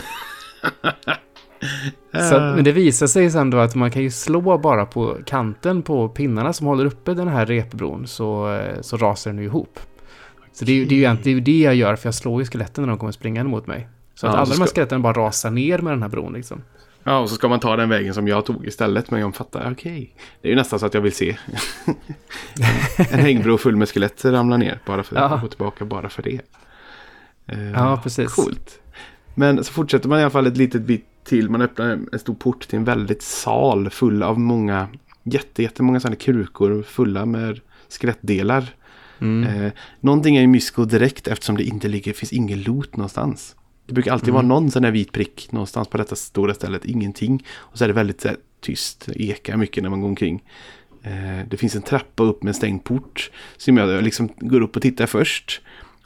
[SPEAKER 1] Så, men det visar sig sen då att man kan ju slå bara på kanten på pinnarna som håller uppe den här repbron så, så rasar den ihop. Så det är, det är ju egentligen det jag gör, för jag slår ju skeletten när de kommer springande mot mig. Så att ja, alla ska... de här skeletten bara rasar ner med den här bron liksom.
[SPEAKER 2] Ja, och så ska man ta den vägen som jag tog istället. Men jag fattar, okej. Okay. Det är ju nästan så att jag vill se en hängbro full med skelett ramla ner. Bara för att gå tillbaka bara för det.
[SPEAKER 1] Uh, ja, precis.
[SPEAKER 2] Coolt. Men så fortsätter man i alla fall ett litet bit till. Man öppnar en stor port till en väldigt sal full av många jätte, jättemånga sådana krukor fulla med skelettdelar. Mm. Eh, någonting är ju mysko direkt eftersom det inte ligger, finns ingen loot någonstans. Det brukar alltid mm. vara någon sån här vit prick någonstans på detta stora stället, ingenting. Och så är det väldigt här, tyst, ekar mycket när man går omkring. Eh, det finns en trappa upp med en stängd port som jag liksom går upp och tittar först.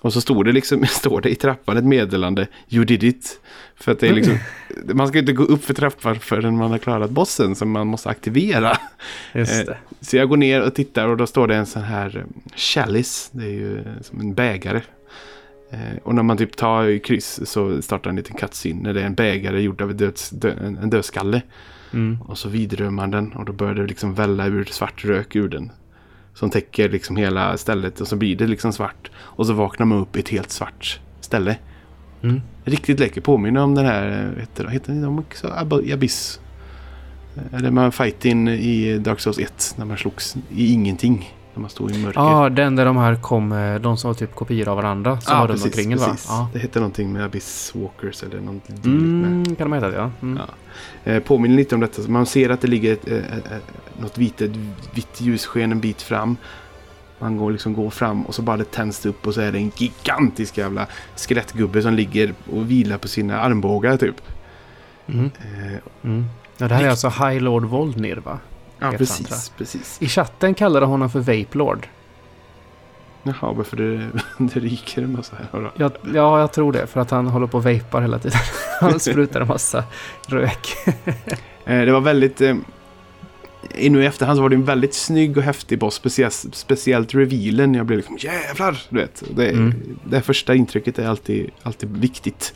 [SPEAKER 2] Och så står det, liksom, står det i trappan ett meddelande You did it. För att det är liksom, man ska inte gå upp för trappan förrän man har klarat bossen som man måste aktivera.
[SPEAKER 1] Just det.
[SPEAKER 2] Så jag går ner och tittar och då står det en sån här um, chalice. Det är ju som en bägare. Eh, och när man typ tar kryss så startar en liten cutscene det är en bägare gjord av döds, dö, en dödskalle. Mm. Och så vidrör man den och då börjar det liksom välla ur svart rök ur den. Som täcker liksom hela stället och så blir det liksom svart. Och så vaknar man upp i ett helt svart ställe. Mm. Riktigt läcker. Påminner om den här, heter, heter den också Abyss? Eller man fighting i Dark Souls 1 när man slogs i ingenting. När man stod i mörker.
[SPEAKER 1] Ja, den där de här kom, eh, de som var typ kopior av varandra. Som ah, var runt omkring precis. va?
[SPEAKER 2] Ja. Det hette någonting med Abyss Walkers eller något
[SPEAKER 1] mm, med. kan de heta ja. Mm.
[SPEAKER 2] ja. Eh, påminner lite om detta. Man ser att det ligger ett, ett, ett, något vitt, ett vitt ljussken en bit fram. Man går liksom går fram och så bara det tänds upp och så är det en gigantisk jävla skelettgubbe som ligger och vilar på sina armbågar typ.
[SPEAKER 1] Mm. Eh, mm. Ja, det här är alltså High Lord Voldnir va?
[SPEAKER 2] Ja, precis, precis.
[SPEAKER 1] I chatten kallade honom för Vape Lord.
[SPEAKER 2] Jaha, varför det, det ryker en massa här?
[SPEAKER 1] Ja, ja, jag tror det. För att han håller på och vapar hela tiden. Han sprutar en massa rök.
[SPEAKER 2] Eh, det var väldigt... Eh, nu i efterhand så var det en väldigt snygg och häftig boss. Speciellt, speciellt revealen. Jag blev liksom jävlar! Du vet. Det,
[SPEAKER 1] Mm.
[SPEAKER 2] det första intrycket är alltid, alltid viktigt.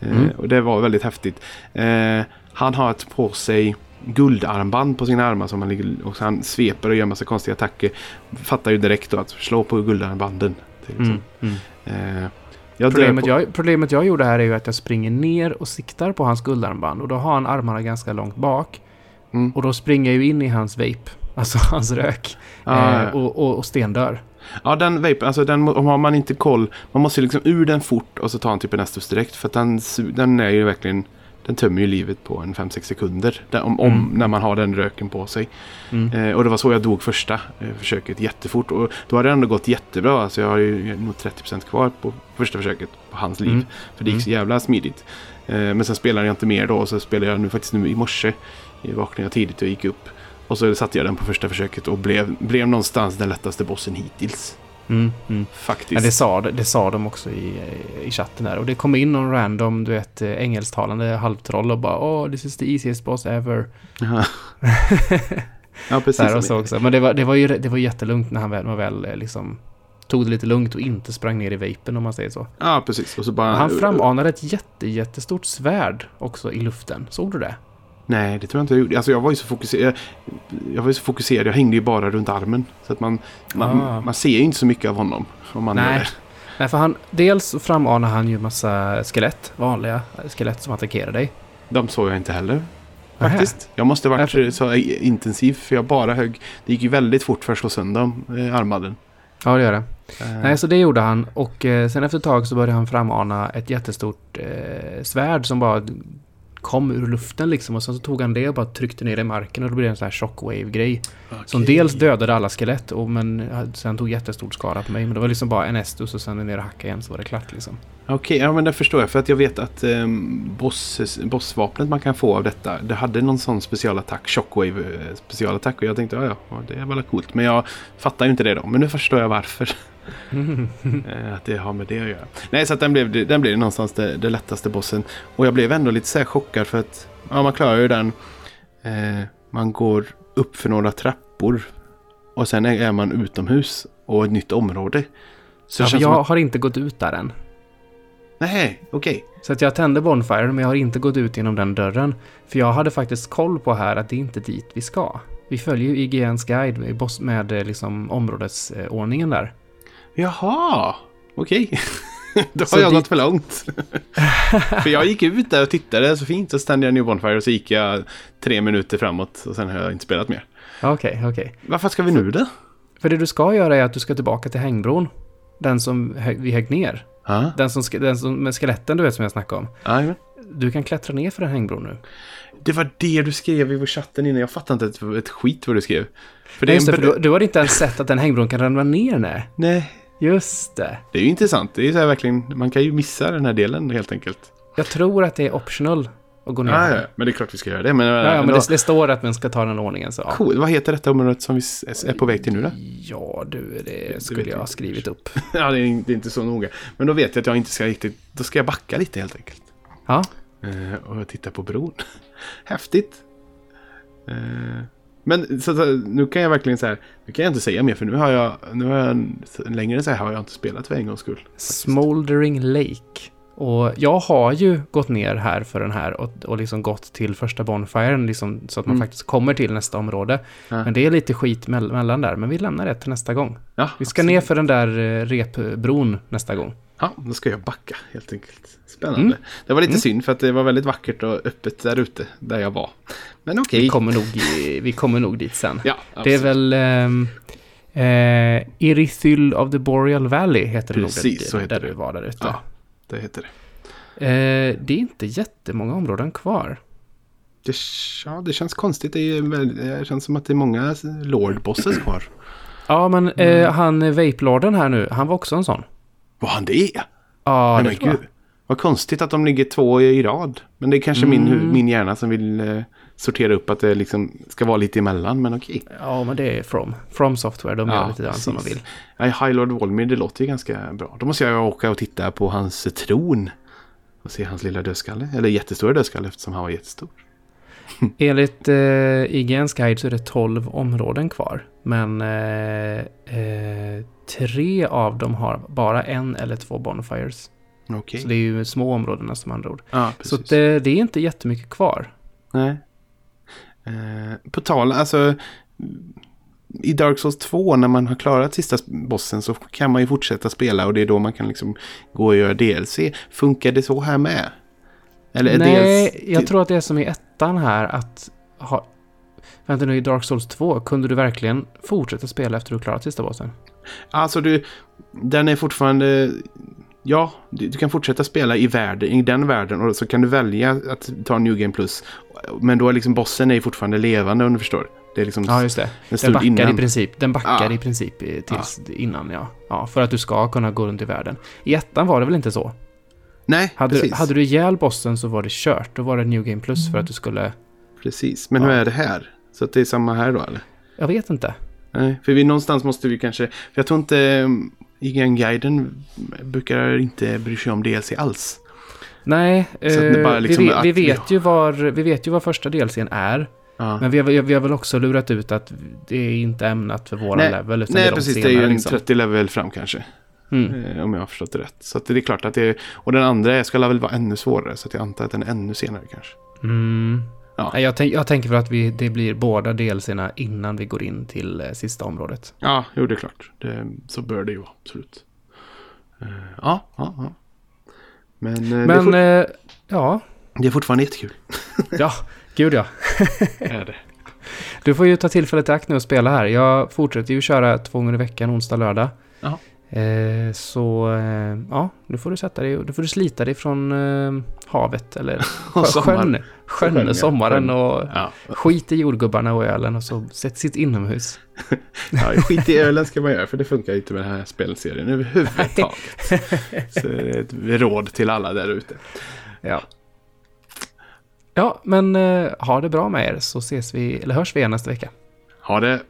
[SPEAKER 2] Eh,
[SPEAKER 1] Mm.
[SPEAKER 2] och det var väldigt häftigt. Eh, han har ett på sig guldarmband på sina armar som han, ligger, och han sveper och gör massa konstiga attacker. Fattar ju direkt då att slå på guldarmbanden. till
[SPEAKER 1] Mm. Mm.
[SPEAKER 2] Eh, jag
[SPEAKER 1] Problemet,
[SPEAKER 2] på,
[SPEAKER 1] jag, problemet jag gjorde här är ju att jag springer ner och siktar på hans guldarmband och då har han armarna ganska långt bak.
[SPEAKER 2] Mm.
[SPEAKER 1] Och då springer jag ju in i hans vape, alltså hans rök,
[SPEAKER 2] Ja,
[SPEAKER 1] eh, och, och, och stendör.
[SPEAKER 2] Ja, den vapen, alltså den har man inte koll. Man måste liksom ur den fort och så ta en typ en direkt. För att den, den är ju verkligen, den tömmer ju livet på en 5-6 sekunder. Den, om, om,
[SPEAKER 1] Mm.
[SPEAKER 2] när man har den röken på sig.
[SPEAKER 1] Mm.
[SPEAKER 2] Eh, och det var så jag dog första eh, försöket jättefort. Och då har det ändå gått jättebra. Alltså jag har ju nog 30% kvar på första försöket på hans liv.
[SPEAKER 1] Mm.
[SPEAKER 2] För det gick så jävla smidigt. Eh, men sen spelade jag inte mer då. Och så spelade jag nu faktiskt nu i morse. Jag vaknade jag tidigt och gick upp. Och så satte jag den på första försöket och blev, blev någonstans den lättaste bossen hittills.
[SPEAKER 1] Mm. Mm.
[SPEAKER 2] Faktiskt.
[SPEAKER 1] Ja, det, sa, det sa de också i, i chatten där. Och det kom in någon random, du vet, eh, engelsktalande halvtroll och bara Oh, this is the easiest boss ever.
[SPEAKER 2] Ja. precis.
[SPEAKER 1] Här och så också. Men det var, det var ju det var jättelugnt när han väl, man väl eh, liksom tog det lite lugnt och inte sprang ner i vapen om man säger så.
[SPEAKER 2] Ja, precis. Och så bara...
[SPEAKER 1] Han framanade ett jätte, jättestort svärd också i luften. Såg du det?
[SPEAKER 2] Nej, det tror jag inte jag gjorde. Alltså jag var ju så fokuserad. Jag var ju så fokuserad. Jag hängde ju bara runt armen. Så att man, man,
[SPEAKER 1] Ah.
[SPEAKER 2] man ser ju inte så mycket av honom. Om man
[SPEAKER 1] Nej. Nej, för han, dels framanar han ju massa skelett, vanliga skelett som attackerar dig.
[SPEAKER 2] De såg jag inte heller. Faktiskt. Jag måste varit
[SPEAKER 1] Varför?
[SPEAKER 2] så intensiv. För jag bara högg. Det gick ju väldigt fort för att slå sönder dem, eh, armmaden.
[SPEAKER 1] Ja, det gör det.
[SPEAKER 2] Eh,
[SPEAKER 1] Nej, så det gjorde han. Och eh, sen efter ett tag så började han framana ett jättestort eh, svärd som bara kom ur luften liksom. Och sen så tog han det och bara tryckte ner det i marken och då blev det en sån här shockwave-grej. Som
[SPEAKER 2] okej.
[SPEAKER 1] dels dödade alla skelett och men eh, sen tog jättestor skada på mig. Men det var liksom bara en Estus och sen ner och hacka igen så var det klart liksom.
[SPEAKER 2] Okej, ja men det förstår jag. För att jag vet att um, boss, bossvapnet man kan få av detta, det hade någon sån specialattack, shockwave eh, specialattack. Och jag tänkte, ja ja, det är väl coolt. Men jag fattar ju inte det då. Men nu förstår jag varför. Eh, att det har med det att göra. Nej, så den blev, den blev någonstans det, det lättaste bossen. Och jag blev ändå lite så här chockad för att, ja man klarar ju den. Eh, man går upp för några trappor. Och sen är är man utomhus och ett nytt område. Så
[SPEAKER 1] Ja, jag
[SPEAKER 2] att,
[SPEAKER 1] har inte gått ut där än.
[SPEAKER 2] nej, okej.
[SPEAKER 1] Så att jag tände Bonfire men jag har inte gått ut genom den dörren. För jag hade faktiskt koll på här att det är inte dit vi ska. Vi följer ju IGNs guide med, boss- med eh, liksom områdesordningen där.
[SPEAKER 2] Jaha, okej. Då
[SPEAKER 1] Så
[SPEAKER 2] har jag
[SPEAKER 1] dit-
[SPEAKER 2] gått för långt. för jag gick ut där och tittade så fint. Så stände jag New Bonfire och så gick jag tre minuter framåt. Och sen har jag inte spelat mer.
[SPEAKER 1] Okej, okej.
[SPEAKER 2] Varför ska vi nu då?
[SPEAKER 1] För det du ska göra är att du ska tillbaka till hängbron. Den som vi högg ner.
[SPEAKER 2] Ja,
[SPEAKER 1] Den, som, den som, med skeletten du vet som jag snackade om.
[SPEAKER 2] jajamän.
[SPEAKER 1] Du kan klättra ner för den hängbron nu.
[SPEAKER 2] Det var det du skrev i vår chatten innan. Jag fattar inte ett, ett skit vad du skrev. För
[SPEAKER 1] Nej, det,
[SPEAKER 2] en
[SPEAKER 1] för du, du har inte ens sett att den hängbron kan ramla ner, nej.
[SPEAKER 2] Nej,
[SPEAKER 1] Just det.
[SPEAKER 2] det är ju intressant. Det är så här verkligen, man kan ju missa den här delen helt enkelt.
[SPEAKER 1] Jag tror att det är optional att gå ner. Här.
[SPEAKER 2] ja, men det är klart vi ska göra det. Men,
[SPEAKER 1] Ja, ja, men det, det står att man ska ta den ordningen så. Ja,
[SPEAKER 2] Cool. Vad heter detta området som vi är på väg till nu då?
[SPEAKER 1] ja du, det skulle jag
[SPEAKER 2] jag.
[SPEAKER 1] ha skrivit upp.
[SPEAKER 2] Ja, det är, det är inte så noga. Men då vet jag att jag inte ska riktigt... Då ska jag backa lite helt enkelt.
[SPEAKER 1] Ja,
[SPEAKER 2] Eh, och titta på bron. Häftigt. Eh, men så, så, nu kan jag verkligen så här. Nu kan jag inte säga mer för nu har jag... Nu har jag en, längre så här har jag inte spelat för en gångs skull.
[SPEAKER 1] Smoldering Lake. Och jag har ju gått ner här för den här och, och liksom gått till första Bonfiren liksom, så att man
[SPEAKER 2] Mm.
[SPEAKER 1] faktiskt kommer till nästa område.
[SPEAKER 2] Ja.
[SPEAKER 1] Men det är lite skit mell- mellan där, men vi lämnar det till nästa gång.
[SPEAKER 2] Ja,
[SPEAKER 1] Vi ska ner för den där eh, repbron nästa gång.
[SPEAKER 2] Ja, då ska jag backa helt enkelt. Spännande.
[SPEAKER 1] Mm.
[SPEAKER 2] Det var lite
[SPEAKER 1] Mm.
[SPEAKER 2] synd för att det var väldigt vackert och öppet där ute där jag var. Men okej.
[SPEAKER 1] Vi, kommer nog, vi kommer nog dit sen.
[SPEAKER 2] Ja,
[SPEAKER 1] Det är väl ehm, eh, Irithyll of the Boreal Valley heter det
[SPEAKER 2] Precis,
[SPEAKER 1] nog.
[SPEAKER 2] så
[SPEAKER 1] där,
[SPEAKER 2] heter
[SPEAKER 1] där
[SPEAKER 2] det.
[SPEAKER 1] du var där ute.
[SPEAKER 2] Ja, det heter det.
[SPEAKER 1] Eh, det är inte jättemånga områden kvar.
[SPEAKER 2] Det, ja, det känns konstigt. Det, är, det känns som att det är många Lord Bosses kvar.
[SPEAKER 1] Ja, men
[SPEAKER 2] Mm.
[SPEAKER 1] eh, han eh, Vape-lorden här nu, han var också en sån.
[SPEAKER 2] Vad han det är?
[SPEAKER 1] Ja,
[SPEAKER 2] Nej,
[SPEAKER 1] det
[SPEAKER 2] men
[SPEAKER 1] jag.
[SPEAKER 2] gud. Vad konstigt att de ligger två i rad. Men det är kanske min,
[SPEAKER 1] Mm.
[SPEAKER 2] hu- min hjärna som vill eh, sortera upp att det liksom ska vara lite emellan. Men okej.
[SPEAKER 1] Ja, men det är From. From Software, de gör
[SPEAKER 2] Ja,
[SPEAKER 1] lite grann som de vill.
[SPEAKER 2] Ja, High Lord Volmir, det låter ju ganska bra. Då måste jag åka och titta på hans tron. Och se hans lilla dödskalle. Eller jättestora dödskalle eftersom han var jättestor.
[SPEAKER 1] Enligt eh, IGNs guide så är det 12 områden kvar. Men eh, eh, tre av dem har bara en eller två bonfires.
[SPEAKER 2] Okej.
[SPEAKER 1] Så det är ju små områdena som andra ord.
[SPEAKER 2] Ja,
[SPEAKER 1] Så det, det är inte jättemycket kvar.
[SPEAKER 2] Nej. Eh, på tal, alltså. I Dark Souls 2 när man har klarat sista bossen så kan man ju fortsätta spela och det är då man kan liksom gå och göra DLC. Funkar det så här med? Eller
[SPEAKER 1] Nej,
[SPEAKER 2] DLC
[SPEAKER 1] jag tror att det är som i ettan här att ha... Vänta nu, i Dark Souls 2, kunde du verkligen fortsätta spela efter du klarat sista bossen?
[SPEAKER 2] Alltså du, den är fortfarande... Ja, du, du kan fortsätta spela i, världen, i den världen och så kan du välja att ta New Game Plus. Men då är liksom bossen är fortfarande levande om du förstår. Det är liksom
[SPEAKER 1] Ja, just det.
[SPEAKER 2] en
[SPEAKER 1] Den backar
[SPEAKER 2] innan.
[SPEAKER 1] i princip. Den backar
[SPEAKER 2] Ja.
[SPEAKER 1] i princip tills innan, ja. ja. För att du ska kunna gå runt i världen. I ettan var det väl inte så?
[SPEAKER 2] Nej,
[SPEAKER 1] Hade,
[SPEAKER 2] precis.
[SPEAKER 1] hade du ihjäl bossen så var det kört. Då var det New Game Plus för att du skulle...
[SPEAKER 2] precis. Men
[SPEAKER 1] Ja.
[SPEAKER 2] hur är det här? Så att det är samma här då eller?
[SPEAKER 1] Jag vet inte.
[SPEAKER 2] Nej, för vi någonstans måste vi kanske... För jag tror inte... um, IGN-guiden brukar inte bry sig om DLC alls.
[SPEAKER 1] Nej, eh,
[SPEAKER 2] liksom
[SPEAKER 1] vi, vet, vi, ju var, vi vet ju vad första delsen är.
[SPEAKER 2] Ja.
[SPEAKER 1] Men vi har, vi har väl också lurat ut att det är inte ämnat för våra
[SPEAKER 2] Nej,
[SPEAKER 1] level. Utan
[SPEAKER 2] Nej,
[SPEAKER 1] det är de
[SPEAKER 2] precis. Det är
[SPEAKER 1] senare,
[SPEAKER 2] ju en
[SPEAKER 1] liksom.
[SPEAKER 2] 30 level fram kanske.
[SPEAKER 1] Mm.
[SPEAKER 2] Eh, om jag har förstått det rätt. Så det är klart att det. Och den andra ska väl vara ännu svårare. Så jag antar att den är ännu senare kanske.
[SPEAKER 1] Mm.
[SPEAKER 2] Ja.
[SPEAKER 1] Jag, tänk, jag tänker för att vi, det blir båda delserna innan vi går in till eh, sista området.
[SPEAKER 2] Ja, jo det är klart. Det, så bör det ju vara, absolut. Eh, ja, ja, ja. Men, eh, det, är
[SPEAKER 1] Men,
[SPEAKER 2] fort,
[SPEAKER 1] eh, ja.
[SPEAKER 2] det är fortfarande jättekul.
[SPEAKER 1] Ja, gud ja.
[SPEAKER 2] är det.
[SPEAKER 1] Du får ju ta tillfället i akt nu och spela här. Jag fortsätter ju köra två gånger i veckan, onsdag, lördag.
[SPEAKER 2] Ja.
[SPEAKER 1] Eh, så eh, ja, nu får du sätta dig, nu får du slita dig från eh, havet eller
[SPEAKER 2] Och
[SPEAKER 1] sjön,
[SPEAKER 2] ja.
[SPEAKER 1] sommaren och
[SPEAKER 2] Ja.
[SPEAKER 1] skit i jordgubbarna och ölen och så sätt sitt inomhus.
[SPEAKER 2] ja, skit i ölen ska man göra för det funkar inte med den här spelserien överhuvudtaget. så det är ett råd till alla där ute.
[SPEAKER 1] Ja. Ja, men eh, ha det bra med er så ses vi, eller hörs vi igen nästa vecka.
[SPEAKER 2] Ha det!